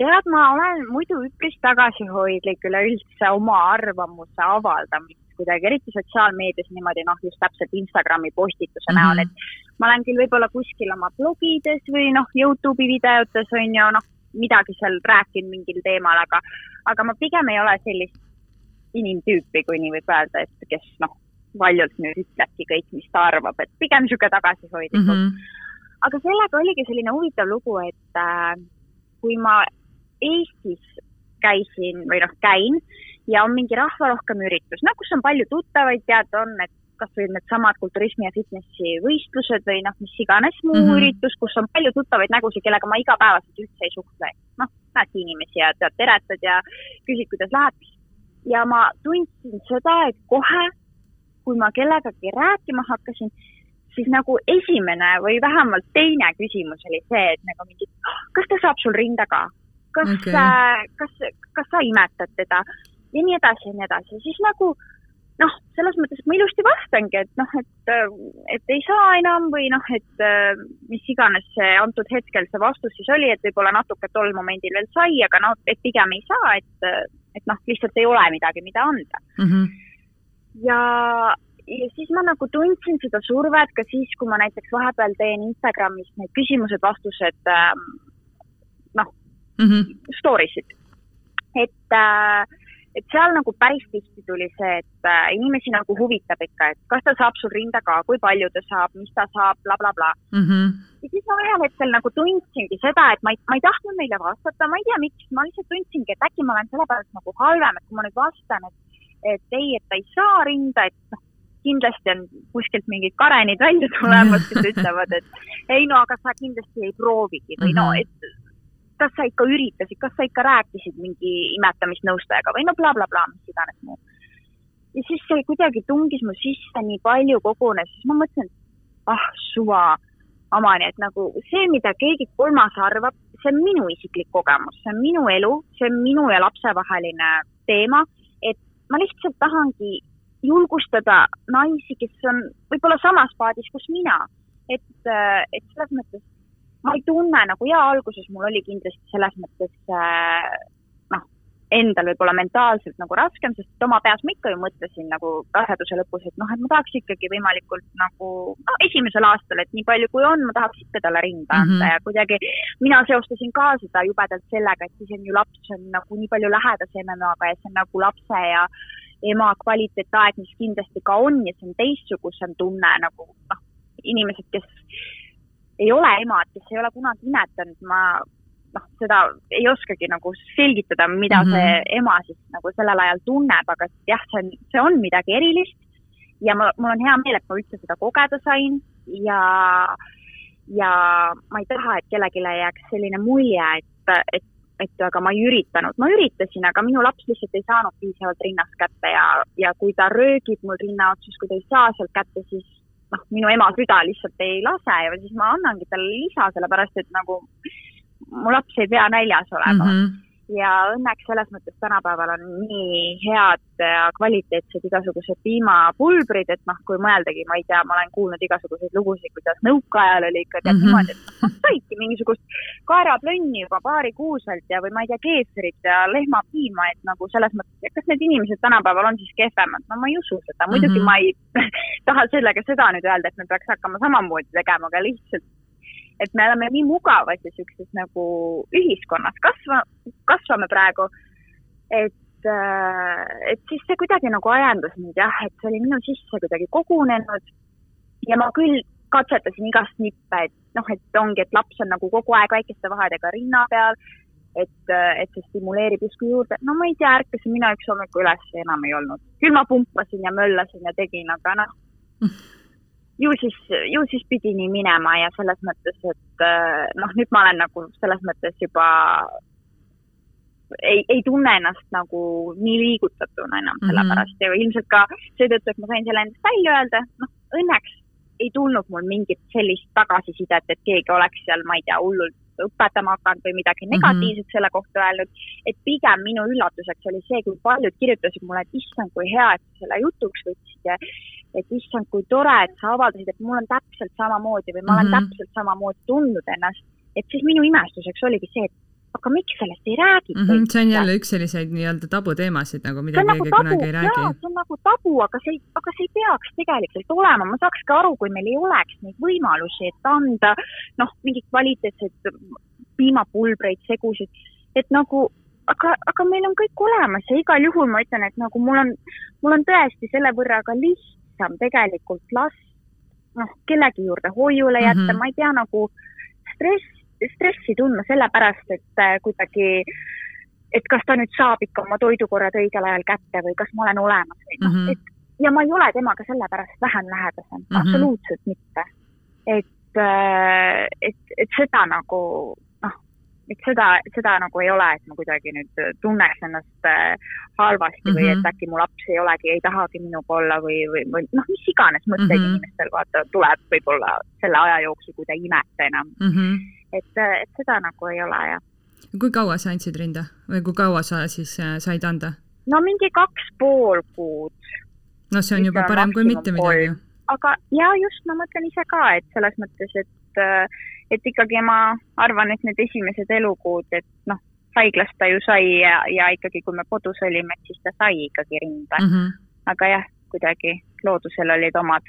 tead, ma olen muidu üpris tagasihoidlik üleüldse oma arvamuse avaldamist kuidagi, eriti sotsiaalmeedias niimoodi noh, just täpselt Instagrami postituse mm -hmm. näol, et ma olen küll võib-olla kuskil oma blogides või noh, Youtube'i videotes on ju noh, midagi seal rääkinud mingil teemal, aga, aga ma pigem ei ole sellist inimtüüpi, kui nii võib öelda, et kes noh, valjult nüüd ütlebki kõik, mis ta arvab, et pigem niisugune tagasihoidlik mm. -hmm. aga sellega oligi selline huvitav lugu, et äh, kui ma Eestis käisin või noh, käin ja on mingi rahvarohkem üritus, no kus on palju tuttavaid, tead, on, et kasvõi needsamad kulturismi ja fitnessi võistlused või noh, mis iganes muu mm -hmm. üritus, kus on palju tuttavaid nägusid, kellega ma igapäevaselt üldse ei suhtle. noh, näedki inimesi ja tead, teretad ja küsid, kuidas läheb. ja ma tundsin seda, et kohe, kui ma kellegagi rääkima hakkasin, siis nagu esimene või vähemalt teine küsimus oli see, et nagu mingi, kas ta saab sul rinda ka? kas okay., kas, kas sa imetad teda? Ja nii edasi ja nii edasi, siis nagu noh, selles mõttes, ma ilusti vastangi, et noh, et, et ei saa enam või noh, et mis iganes see antud hetkel see vastus siis oli, et võib-olla natuke tol momendil veel sai, aga noh, et pigem ei saa, et, et noh, lihtsalt ei ole midagi, mida anda mm. -hmm. ja, ja siis ma nagu tundsin seda survet ka siis, kui ma näiteks vahepeal teen Instagramis need küsimused-vastused ähm, noh mm -hmm., story sid, et äh, et seal nagu päris tihti tuli see, et äh, inimesi nagu huvitab ikka, et kas ta saab sul rinda ka, kui palju ta saab, mis ta saab bla,, blablabla mm. -hmm. ja siis ma ühel hetkel nagu tundsingi seda, et ma ei, ma ei tahtnud neile vastata, ma ei tea, miks, ma lihtsalt tundsingi, et äkki ma olen sellepärast nagu halvem, et kui ma nüüd vastan, et, et ei, et ta ei saa rinda, et noh, kindlasti on kuskilt mingid karenid välja tulemas, kes ütlevad, et ei no aga sa kindlasti ei proovigi või no, mhm. et kas sa ikka üritasid, kas sa ikka rääkisid mingi imetamisnõustajaga või no blablabla bla, bla, mis iganes muu. ja siis see kuidagi tungis mu sisse nii palju kogunes, siis ma mõtlesin, et ah suva, omani, et nagu see, mida keegi kolmas arvab, see on minu isiklik kogemus, see on minu elu, see on minu ja lapse vaheline teema, et ma lihtsalt tahangi julgustada naisi, kes on võib-olla samas paadis, kus mina. et, et selles mõttes ma ei tunne nagu ja alguses mul oli kindlasti selles mõttes äh, noh, endal võib-olla mentaalselt nagu raskem, sest oma peas ma ikka ju mõtlesin nagu raseduse lõpus, et noh, et ma tahaks ikkagi võimalikult nagu no esimesel aastal, et nii palju kui on, ma tahaks ikka talle rinda anda mm -hmm. ja kuidagi mina seostasin ka seda jubedalt sellega, et siis on ju laps on nagu nii palju lähedasem emaga ja see on nagu lapse ja ema kvaliteetaeg, mis kindlasti ka on ja see on teistsugusem tunne nagu noh, inimesed, kes ei ole emad, kes ei ole kunagi imetanud, ma noh, seda ei oskagi nagu selgitada, mida mm -hmm. see ema siis nagu sellel ajal tunneb, aga jah, see on, see on midagi erilist. ja ma, mul on hea meel, et ma üldse seda kogeda sain ja, ja ma ei taha, et kellelegi jääks selline mulje, et, et, et aga ma ei üritanud, ma üritasin, aga minu laps lihtsalt ei saanud piisavalt rinnast kätte ja, ja kui ta röögib mul rinna otsas, kui ta ei saa sealt kätte, siis noh, minu ema süda lihtsalt ei lase ja siis ma annangi talle lisa, sellepärast et nagu mu laps ei pea näljas olema mm. -hmm ja õnneks selles mõttes tänapäeval on nii head ja kvaliteetsed igasugused piimapulbrid, et noh, kui mõeldagi, ma ei tea, ma olen kuulnud igasuguseid lugusid, kuidas nõukaajal oli ikka tead mm -hmm. niimoodi, et noh, saidki mingisugust kaeraplönni juba paarikuuselt ja, või ma ei tea, keefrit ja lehmapiima, et nagu selles mõttes, kas need inimesed tänapäeval on siis kehvemad, no ma ei usu seda, muidugi mm -hmm. ma ei taha sellega seda nüüd öelda, et me peaks hakkama samamoodi tegema, aga lihtsalt et me oleme nii mugavas ja siukses nagu ühiskonnas kasva, kasvame praegu, et, äh, et siis see kuidagi nagu ajendas mind jah, et see oli minu sisse kuidagi kogunenud. Ja ma küll katsetasin igast nippe, et noh, et ongi, et laps on nagu kogu aeg väikeste vahedega rinna peal, et, et see stimuleerib justkui juurde, no ma ei tea, ärkasin mina üks hommiku üles ja enam ei olnud. küll ma pumpasin ja möllasin ja tegin, aga noh ju siis, ju siis pidi nii minema ja selles mõttes, et äh, noh, nüüd ma olen nagu selles mõttes juba ei, ei tunne ennast nagu nii liigutatuna enam mm -hmm. sellepärast ja ilmselt ka seetõttu, et ma sain selle endast välja öelda, noh, õnneks ei tulnud mul mingit sellist tagasisidet, et keegi oleks seal, ma ei tea, hullult õpetama hakanud või midagi mhm. negatiivset mm -hmm. selle kohta öelnud. et pigem minu üllatuseks oli see, kui paljud kirjutasid mulle, et issand, kui hea, et sa selle jutuks võtsid ja et issand, kui tore, et sa avaldasid, et mul on täpselt samamoodi või ma olen mm -hmm. täpselt samamoodi tundnud ennast. et siis minu imestuseks oligi see, et aga miks sellest ei räägita mm? -hmm, see on jälle üks selliseid nii-öelda tabuteemasid nagu, mida keegi nagu kunagi ei räägi. see on nagu tabu, aga see, aga see ei peaks tegelikult olema, ma saaks ka aru, kui meil ei oleks neid võimalusi, et anda noh, mingeid kvaliteetseid piimapulbreid, segusid, et nagu aga, aga meil on kõik olemas ja igal juhul ma ütlen, et nagu mul on, mul on tõesti selle võrra ka lihtsam tegelikult last noh, kellegi juurde hoiule jätta mm, -hmm. ma ei pea nagu stress, stressi tundma sellepärast, et äh, kuidagi, et kas ta nüüd saab ikka oma toidukorrad õigel ajal kätte või kas ma olen olemas või noh mm -hmm., et ja ma ei ole temaga sellepärast vähem lähedasem mm, -hmm. absoluutselt mitte. et, äh, et, et seda nagu et seda, seda nagu ei ole, et ma kuidagi nüüd tunneks ennast äh, halvasti mm -hmm. või et mhm. äkki mu laps ei olegi, ei tahagi minuga olla või, või, või noh, mis iganes mõtteid mm -hmm. inimestel vaata tuleb võib-olla selle aja jooksul, kui ta ei imeta enam mm. -hmm. Et, äh, et seda nagu ei ole, jah. kui kaua sa andsid rinda või kui kaua sa siis äh, said anda? no mingi kaks pool kuud. no see on juba parem kui mitte midagi. aga ja just, ma mõtlen ise ka, et selles mõttes, et et ikkagi ma arvan, et need esimesed elukuud, et noh, haiglast ta ju sai ja, ja ikkagi, kui me kodus olime, et siis ta sai ikkagi rinda mm. -hmm. aga jah, kuidagi loodusel olid omad,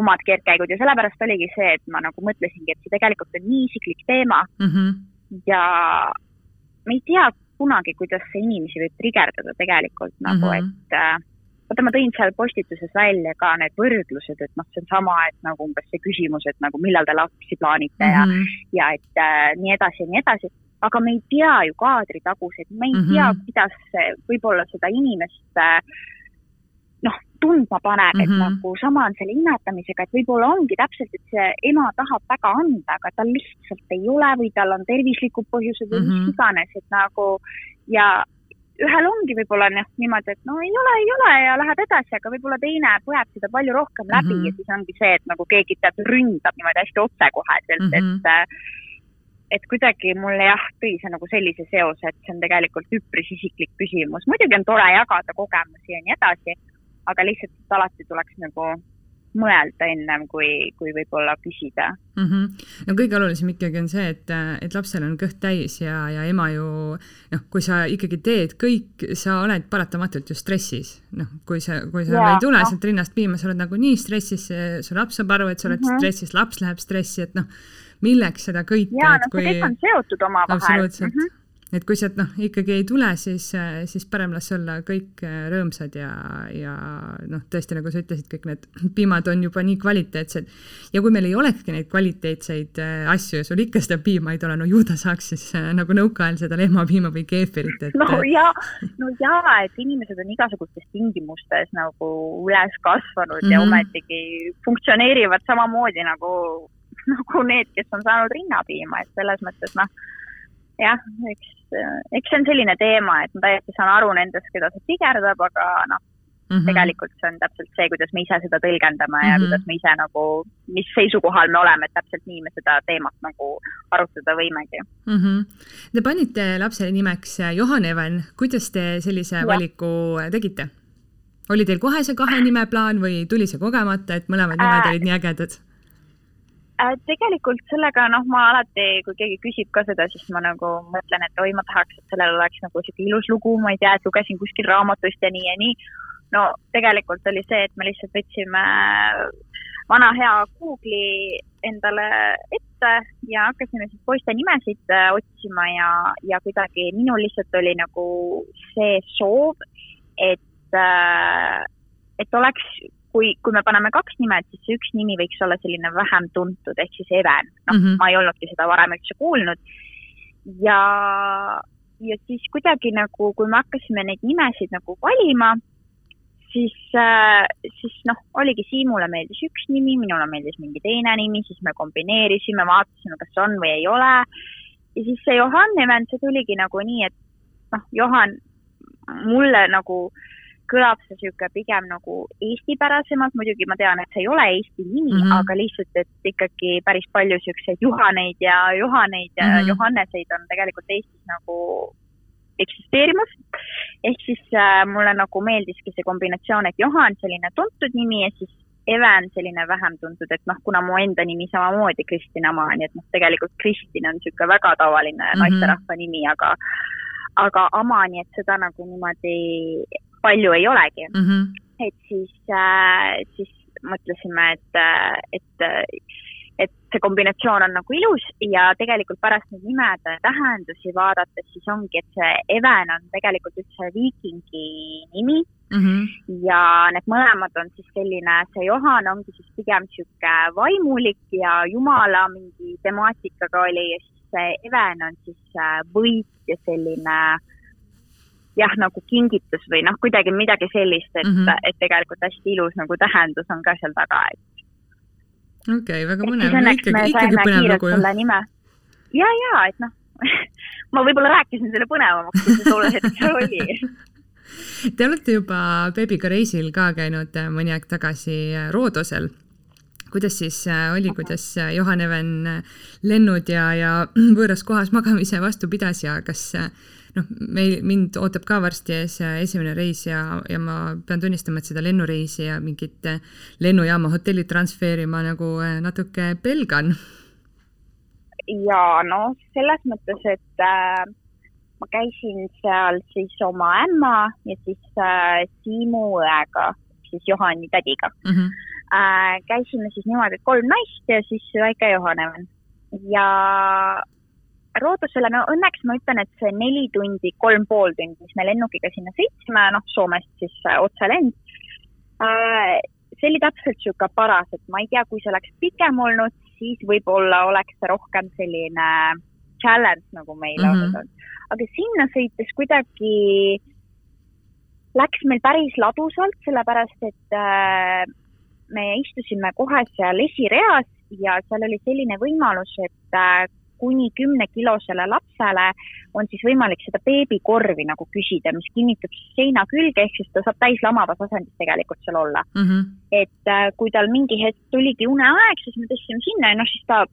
omad keerdkäigud ja sellepärast oligi see, et ma nagu mõtlesingi, et see tegelikult on nii isiklik teema mm -hmm. ja me ei tea kunagi, kuidas see inimesi võib trigerdada tegelikult nagu mm, -hmm. et äh, vaata, ma tõin seal postituses välja ka need võrdlused, et noh, see on sama, et nagu umbes see küsimus, et nagu millal te lapsi plaanite mm -hmm. ja, ja et äh, nii edasi ja nii edasi. aga me ei tea ju kaadritaguseid, me ei mm -hmm. tea, kuidas see võib-olla seda inimest äh, tundma paneb mm, -hmm. et mhm. nagu sama on selle imetamisega, et võib-olla ongi täpselt, et see ema tahab väga anda, aga tal lihtsalt ei ole või tal on tervislikud põhjused või mm -hmm. mis iganes, et nagu ja ühel ongi võib-olla noh, niimoodi, et no ei ole, ei ole ja läheb edasi, aga võib-olla teine põeb seda palju rohkem läbi mm -hmm. ja siis ongi see, et nagu keegi tead, ründab niimoodi hästi otsekoheselt mm, -hmm. et äh, et kuidagi mulle jah, tõi see nagu sellise seose, et see on tegelikult üpris isiklik küsimus. muidugi on tore jagada kogemusi ja nii edasi, aga lihtsalt alati tuleks nagu mõelda ennem, kui, kui võib-olla küsida mm. -hmm. no kõige olulisem ikkagi on see, et, et lapsel on kõht täis ja, ja ema ju noh, kui sa ikkagi teed kõik, sa oled paratamatult ju stressis. noh, kui sa, kui sa ja, ei tule no. sealt rinnast piima, sa oled nagunii stressis, su laps saab aru, et sa oled mm -hmm. stressis, laps läheb stressi, et noh, milleks seda kõike. jaa, no see kõik on seotud omavahel. absoluutselt mm. -hmm et kui sealt noh, ikkagi ei tule, siis, siis parem las olla kõik äh, rõõmsad ja, ja noh, tõesti, nagu sa ütlesid, kõik need piimad on juba nii kvaliteetsed. ja kui meil ei olekski neid kvaliteetseid äh, asju ja sul ikka seda piima ei tule, no ju ta saaks siis äh, nagu nõukaajal seda lehmapiima või keefirit, et. no ja, no ja, et inimesed on igasugustes tingimustes nagu üles kasvanud mm -hmm. ja mhm. ometigi funktsioneerivad samamoodi nagu, nagu need, kes on saanud rinnapiima, et selles mõttes noh jah, eks, eks see on selline teema, et ma täiesti saan aru nendest, keda see tigerdab, aga noh mm -hmm., tegelikult see on täpselt see, kuidas me ise seda tõlgendame mm -hmm. ja mhm. kuidas me ise nagu, mis seisukohal me oleme, et täpselt nii me seda teemat nagu arutada võimegi mm. -hmm. Te panite lapsele nimeks Johan Even, kuidas te sellise ja. valiku tegite? oli teil kohe see kahe nime plaan või tuli see kogemata, et mõlemad nimed äh, olid nii ägedad? Äh, tegelikult sellega noh, ma alati, kui keegi küsib ka seda, siis ma nagu mõtlen, et oi, ma tahaks, et sellel oleks nagu sihuke ilus lugu, ma ei tea, et lugesin kuskil raamatust ja nii ja nii. no tegelikult oli see, et me lihtsalt võtsime vana hea Google'i endale ette ja hakkasime siis poiste nimesid äh, otsima ja, ja kuidagi minul lihtsalt oli nagu see soov, et, äh, et oleks kui, kui me paneme kaks nime, et siis üks nimi võiks olla selline vähem tuntud, ehk siis Even. noh mm -hmm., ma ei olnudki seda varem üldse kuulnud. ja, ja siis kuidagi nagu, kui me hakkasime neid nimesid nagu valima, siis äh,, siis noh, oligi Siimule meeldis üks nimi, minule meeldis mingi teine nimi, siis me kombineerisime, vaatasime, kas on või ei ole. ja siis see Johan Even, see tuligi nagu nii, et noh, Johan mulle nagu äh, kõlab see niisugune pigem nagu eestipärasemalt, muidugi ma tean, et see ei ole Eesti nimi mm, -hmm. aga lihtsalt, et ikkagi päris palju niisuguseid Juhaneid ja Johaneid ja mm -hmm. Johanneseid on tegelikult Eestis nagu eksisteerimas. ehk siis äh, mulle nagu meeldiski see kombinatsioon, et Johan, selline tuntud nimi ja siis Even selline vähem tuntud, et noh, kuna mu enda nimi samamoodi Kristin Ama, nii et noh, tegelikult Kristin on niisugune väga tavaline mm -hmm. naisterahva nimi, aga aga Ama, nii et seda nagu niimoodi palju ei olegi mm. -hmm. et siis äh,, siis mõtlesime, et, et et see kombinatsioon on nagu ilus ja tegelikult pärast neid nimede tähendusi vaadates siis ongi, et see Even on tegelikult üldse viikingi nimi mm. -hmm. ja need mõlemad on siis selline, see Johan ongi siis pigem sihuke vaimulik ja jumala mingi temaatikaga oli ja siis see Even on siis äh, võit ja selline jah, nagu kingitus või noh, kuidagi midagi sellist, et mm, -hmm. et tegelikult hästi ilus nagu tähendus on ka seal taga, et okei okay,, väga põnev. ikkagi, ikkagi põnev lugu ju. ja, ja et noh ma võib-olla rääkisin selle põnevamaks, kui see tol hetkel oli Te olete juba beebiga reisil ka käinud äh, mõni aeg tagasi äh, Roodosel. kuidas siis äh, oli, kuidas Johan Even lennud ja, ja võõras kohas magamise vastu pidas ja kas noh, meil, mind ootab ka varsti ees esimene reis ja, ja ma pean tunnistama, et seda lennureisi ja mingit lennujaama hotelli transfeeri ma nagu eh, natuke pelgan. ja no selles mõttes, et äh, ma käisin seal siis oma ämma ja siis äh, Siimu õega, siis Johani tädiga mm. -hmm. Äh, käisime siis niimoodi, et kolm naist ja siis väike Johaneven ja Roodosele, no õnneks ma ütlen, et see neli tundi, kolm pool tundi, mis me lennukiga sinna sõitsime, noh, Soomest siis äh, otselend äh,, see oli täpselt niisugune paras, et ma ei tea, kui see oleks pikem olnud, siis võib-olla oleks see rohkem selline challenge, nagu meil mm -hmm. olnud aga sinna sõites kuidagi läks meil päris ladusalt, sellepärast et äh, me istusime kohe seal esireas ja seal oli selline võimalus, et äh, kuni kümnekilosele lapsele on siis võimalik seda beebikorvi nagu küsida, mis kinnitub seina külge, ehk siis ta saab täislamavas asendis tegelikult seal olla mm. -hmm. et äh, kui tal mingi hetk tuligi uneaeg, siis me tõstsime sinna ja noh, siis ta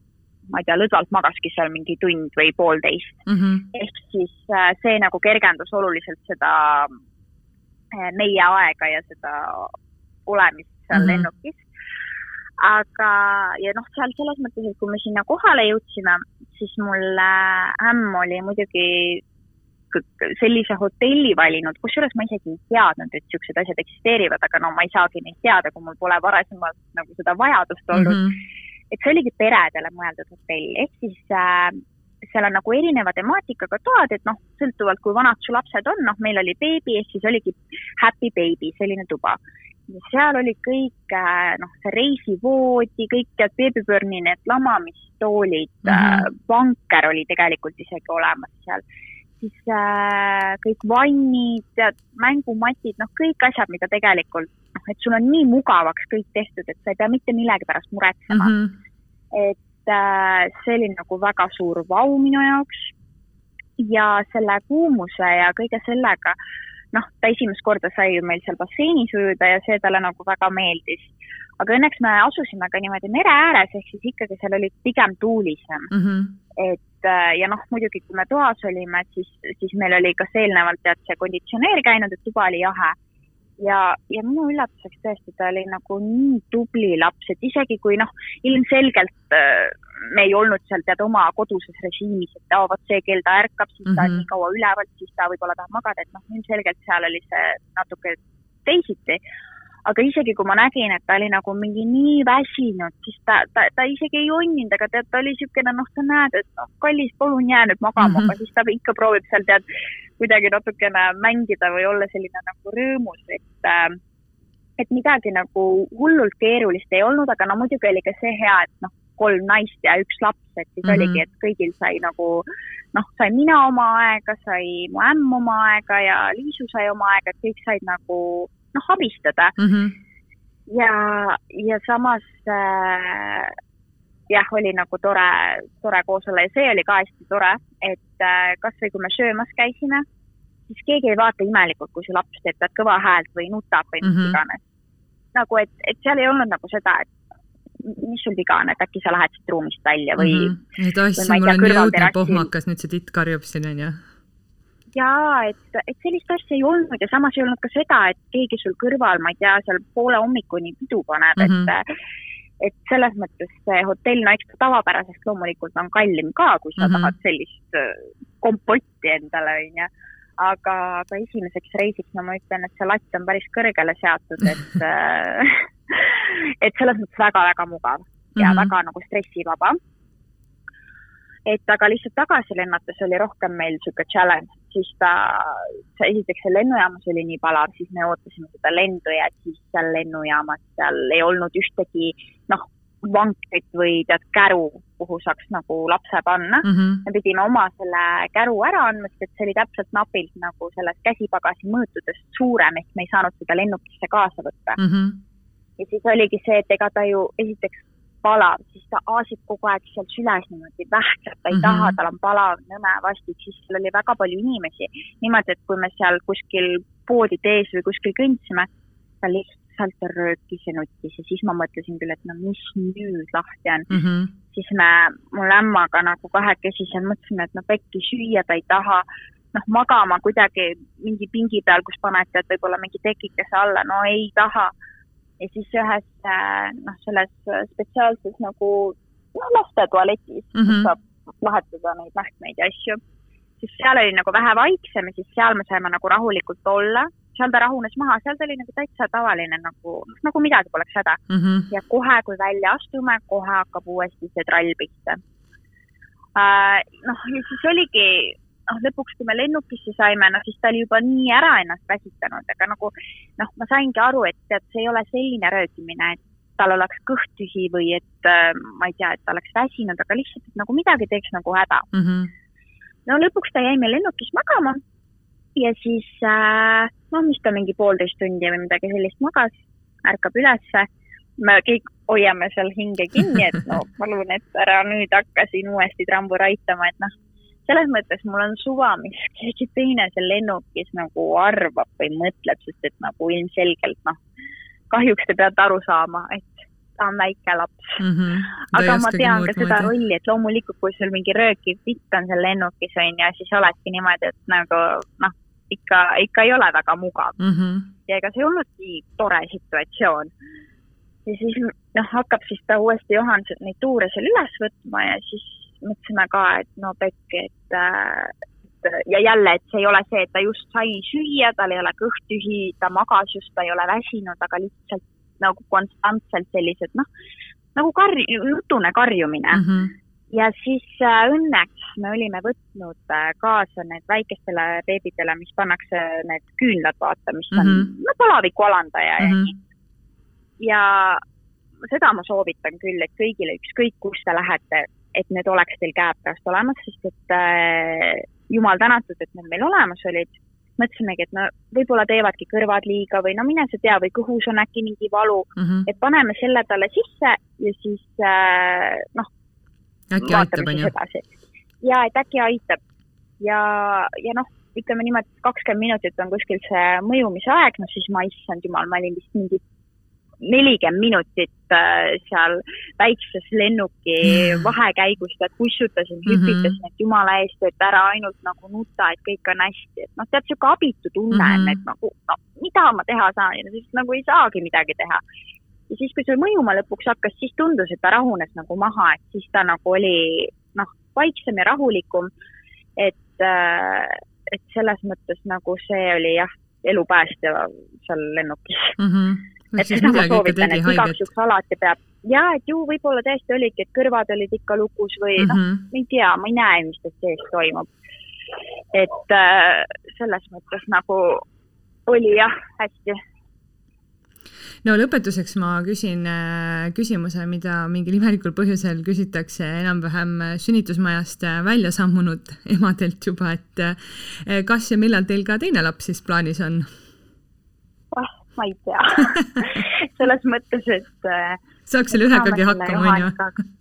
ma ei tea, lõdvalt magaski seal mingi tund või poolteist mm. -hmm. ehk siis äh, see nagu kergendas oluliselt seda äh, meie aega ja seda olemist seal mm -hmm. lennukis aga, ja noh, seal selles mõttes, et kui me sinna kohale jõudsime, siis mul ämm oli muidugi sellise hotelli valinud, kusjuures ma isegi ei teadnud, et niisugused asjad eksisteerivad, aga no ma ei saagi neid teada, kui mul pole varasemalt nagu seda vajadust olnud mm. -hmm. et see oligi peredele mõeldud hotell, ehk siis äh, seal on nagu erineva temaatikaga toad, et noh, sõltuvalt kui vanad su lapsed on, noh, meil oli beebi ehk siis oligi happy baby, selline tuba seal oli kõik, äh, noh, see reisivoodi, kõik tead, beebipörni need lamamistoolid mm, -hmm. vanker oli tegelikult isegi olemas seal. siis äh, kõik vannid, tead, mängumatid, noh, kõik asjad, mida tegelikult, noh, et sul on nii mugavaks kõik tehtud, et sa ei pea mitte millegi pärast muretsema mm. -hmm. et äh, see oli nagu väga suur vau minu jaoks. ja selle kuumuse ja kõige sellega äh, noh, ta esimest korda sai ju meil seal basseinis ujuda ja see talle nagu väga meeldis. aga õnneks me asusime ka niimoodi mere ääres, ehk siis ikkagi seal oli pigem tuulisem mm. -hmm. et äh, ja noh, muidugi kui me toas olime, siis, siis meil oli kas eelnevalt tead see konditsioneer käinud, et tuba oli jahe ja, ja minu üllatuseks tõesti, ta oli nagu nii tubli laps, et isegi kui noh, ilmselgelt äh, me ei olnud seal tead oma koduses režiimis, et aa, vot see kell ta ärkab, siis ta mm -hmm. on nii kaua üleval, siis ta võib-olla tahab magada, et noh, ilmselgelt seal oli see natuke teisiti aga isegi kui ma nägin, et ta oli nagu mingi nii väsinud, siis ta, ta, ta isegi ei jonninud, aga tead, ta oli niisugune, noh, sa näed, et noh, kallis, palun jää nüüd magama mm, -hmm. aga siis ta ikka proovib seal tead kuidagi natukene mängida või olla selline nagu rõõmus, et äh, et midagi nagu hullult keerulist ei olnud, aga no muidugi oli ka see hea, et noh, kolm naist ja üks laps, et siis mm -hmm. oligi, et kõigil sai nagu noh, sain mina oma aega, sai mu ämm oma aega ja Liisu sai oma aega, et kõik said nagu noh, abistada mm. -hmm. ja, ja samas äh, jah, oli nagu tore, tore koos olla ja see oli ka hästi tore, et äh, kasvõi kui me söömas käisime, siis keegi ei vaata imelikult, kui su laps teeb kõva häält või nutab või mis mm -hmm. iganes. nagu, et, et seal ei olnud nagu seda, et mis sul viga on, et äkki sa lähed siit ruumist välja või mm. -hmm. et asja, mul on nii õudne pohmakas, nüüd see titt karjub siin, onju jaa, et, et sellist asja ei olnud ja samas ei olnud ka seda, et keegi sul kõrval, ma ei tea, seal poole hommikuni pidu paneb mm, -hmm. et mhm. et selles mõttes see hotell, no eks ta tavapärasest loomulikult on kallim ka, kui sa mm -hmm. tahad sellist äh, kompotti endale, onju. Aga, aga esimeseks reisiks, no ma ütlen, et see latt on päris kõrgele seatud, et äh, et selles mõttes väga-väga mugav ja mm -hmm. väga nagu stressivaba et aga lihtsalt tagasi lennates oli rohkem meil niisugune challenge, siis ta, esiteks see lennujaamas oli nii palav, siis me ootasime seda lendu ja siis seal lennujaamas seal ei olnud ühtegi noh, vankrit või tead käru, kuhu saaks nagu lapse panna mm. -hmm. me pidime oma selle käru ära andma, sest et see oli täpselt napilt nagu selles käsipagasi mõõtudest suurem, ehk me ei saanud seda lennukisse kaasa võtta mm. -hmm. ja siis oligi see, et ega ta ju esiteks palav, siis ta aasib kogu aeg seal süles niimoodi, vähkleb, ta ei mm -hmm. taha, tal on palav, nõme, vastik, siis seal oli väga palju inimesi. niimoodi, et kui me seal kuskil poodide ees või kuskil kõndsime, ta lihtsalt röökis ja nuttis ja siis ma mõtlesin küll, et no mis nüüd lahti on mm. -hmm. siis me, mul ämmaga nagu kahekesi seal mõtlesime, et no pekki süüa ta ei taha noh, magama kuidagi mingi pingi peal, kus paned tead võib-olla mingi tekikese alla, no ei taha ja siis ühes äh, noh, selles spetsiaalses nagu noh, laste tualetis mm, -hmm. kus saab vahetada neid mähkmeid ja asju, siis seal oli nagu vähe vaiksem ja siis seal me saime nagu rahulikult olla, seal ta rahunes maha, seal ta oli nagu täitsa tavaline nagu, noh, nagu midagi poleks häda mm. -hmm. ja kohe, kui välja astume, kohe hakkab uuesti see trall pihta uh,. noh, ja siis oligi noh, lõpuks, kui me lennukisse saime, no siis ta oli juba nii ära ennast väsitanud, aga nagu noh, ma saingi aru, et tead, see ei ole selline röökimine, et tal oleks kõht tühi või et äh, ma ei tea, et ta oleks väsinud, aga lihtsalt, nagu midagi teeks nagu häda mm. -hmm. no lõpuks ta jäi meil lennukis magama ja siis äh, no mis ta mingi poolteist tundi või midagi sellist magas, ärkab ülesse me kõik hoiame seal hinge kinni, et no palun, et ära nüüd hakka siin uuesti trambu raitama, et noh, selles mõttes mul on suva, mis keegi teine seal lennukis nagu arvab või mõtleb, sest et nagu ilmselgelt noh, kahjuks te peate aru saama, et ta on väike laps mm. -hmm. aga ma tean ka seda rolli, et loomulikult, kui sul mingi röökiv pitt on seal lennukis on ju, siis oledki niimoodi, et nagu noh, ikka, ikka ei ole väga mugav mm. -hmm. ja ega see ei olnudki tore situatsioon. ja siis noh, hakkab siis ta uuesti Johan neid tuure seal üles võtma ja siis mõtlesime ka, et no pekk, et äh, ja jälle, et see ei ole see, et ta just sai süüa, tal ei ole kõht tühi, ta magas just, ta ei ole väsinud, aga lihtsalt nagu konstantselt sellised noh, nagu karj-, nutune karjumine mm. -hmm. Ja siis äh, õnneks me olime võtnud äh, kaasa need väikestele beebidele, mis pannakse need küünlad, vaata, mis on mm -hmm. no palaviku alandaja mm -hmm. ja seda ma soovitan küll, et kõigile, ükskõik kus te lähete, et need oleks teil käepärast olemas, sest et äh, jumal tänatud, et need meil olemas olid. mõtlesimegi, et no võib-olla teevadki kõrvad liiga või no mine sa tea, või kõhus on äkki mingi valu mm, -hmm. et paneme selle talle sisse ja siis äh, noh. Äkki aitab, on ju? ja, et äkki aitab ja, ja noh, ütleme niimoodi, et kakskümmend minutit on kuskil see mõjumise aeg, noh siis ma, issand jumal, ma olin vist mingi nelikümmend minutit äh, seal väikses lennuki mm. vahekäigus, tead, kussutasin mm, -hmm. hüpitasin, et jumala eest, et ära ainult nagu nuta, et kõik on hästi, et noh, tead, sihuke abitu tunne on mm, -hmm. et nagu no mida ma teha saan ja siis nagu ei saagi midagi teha. Ja siis, kui see mõjuma lõpuks hakkas, siis tundus, et ta rahunes nagu maha, et siis ta nagu oli noh, vaiksem ja rahulikum. et, äh, et selles mõttes nagu see oli jah, elupäästja seal lennukis mm. -hmm et seda ma soovitan, et igaks juhuks alati peab ja et ju võib-olla tõesti oligi, et kõrvad olid ikka lukus või mm -hmm. noh, mhm. ei tea, ma ei näe, mis teil sees toimub. et äh, selles mõttes nagu oli jah, hästi no lõpetuseks ma küsin äh, küsimuse, mida mingil imelikul põhjusel küsitakse enam-vähem sünnitusmajast välja sammunud emadelt juba, et äh, kas ja millal teil ka teine laps siis plaanis on? ma ei tea selles mõttes, et äh, saaks selle ühegagi hakkama, on ju?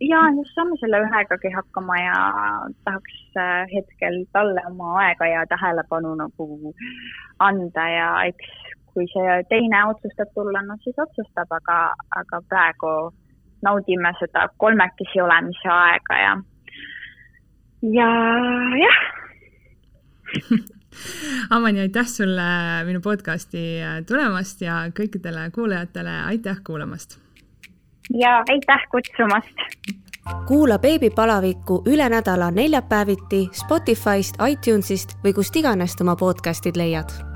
jaa, just saame selle ühegagi hakkama ja tahaks äh, hetkel talle oma aega ja tähelepanu nagu anda ja eks kui see teine otsustab tulla, no siis otsustab, aga, aga praegu naudime seda kolmekesi olemise aega ja, ja jah Amani, aitäh sulle minu podcasti tulemast ja kõikidele kuulajatele aitäh kuulamast! ja aitäh kutsumast! kuula beebipalavikku üle nädala neljapäeviti Spotify'st, iTunes'ist või kust iganes oma podcast'id leiad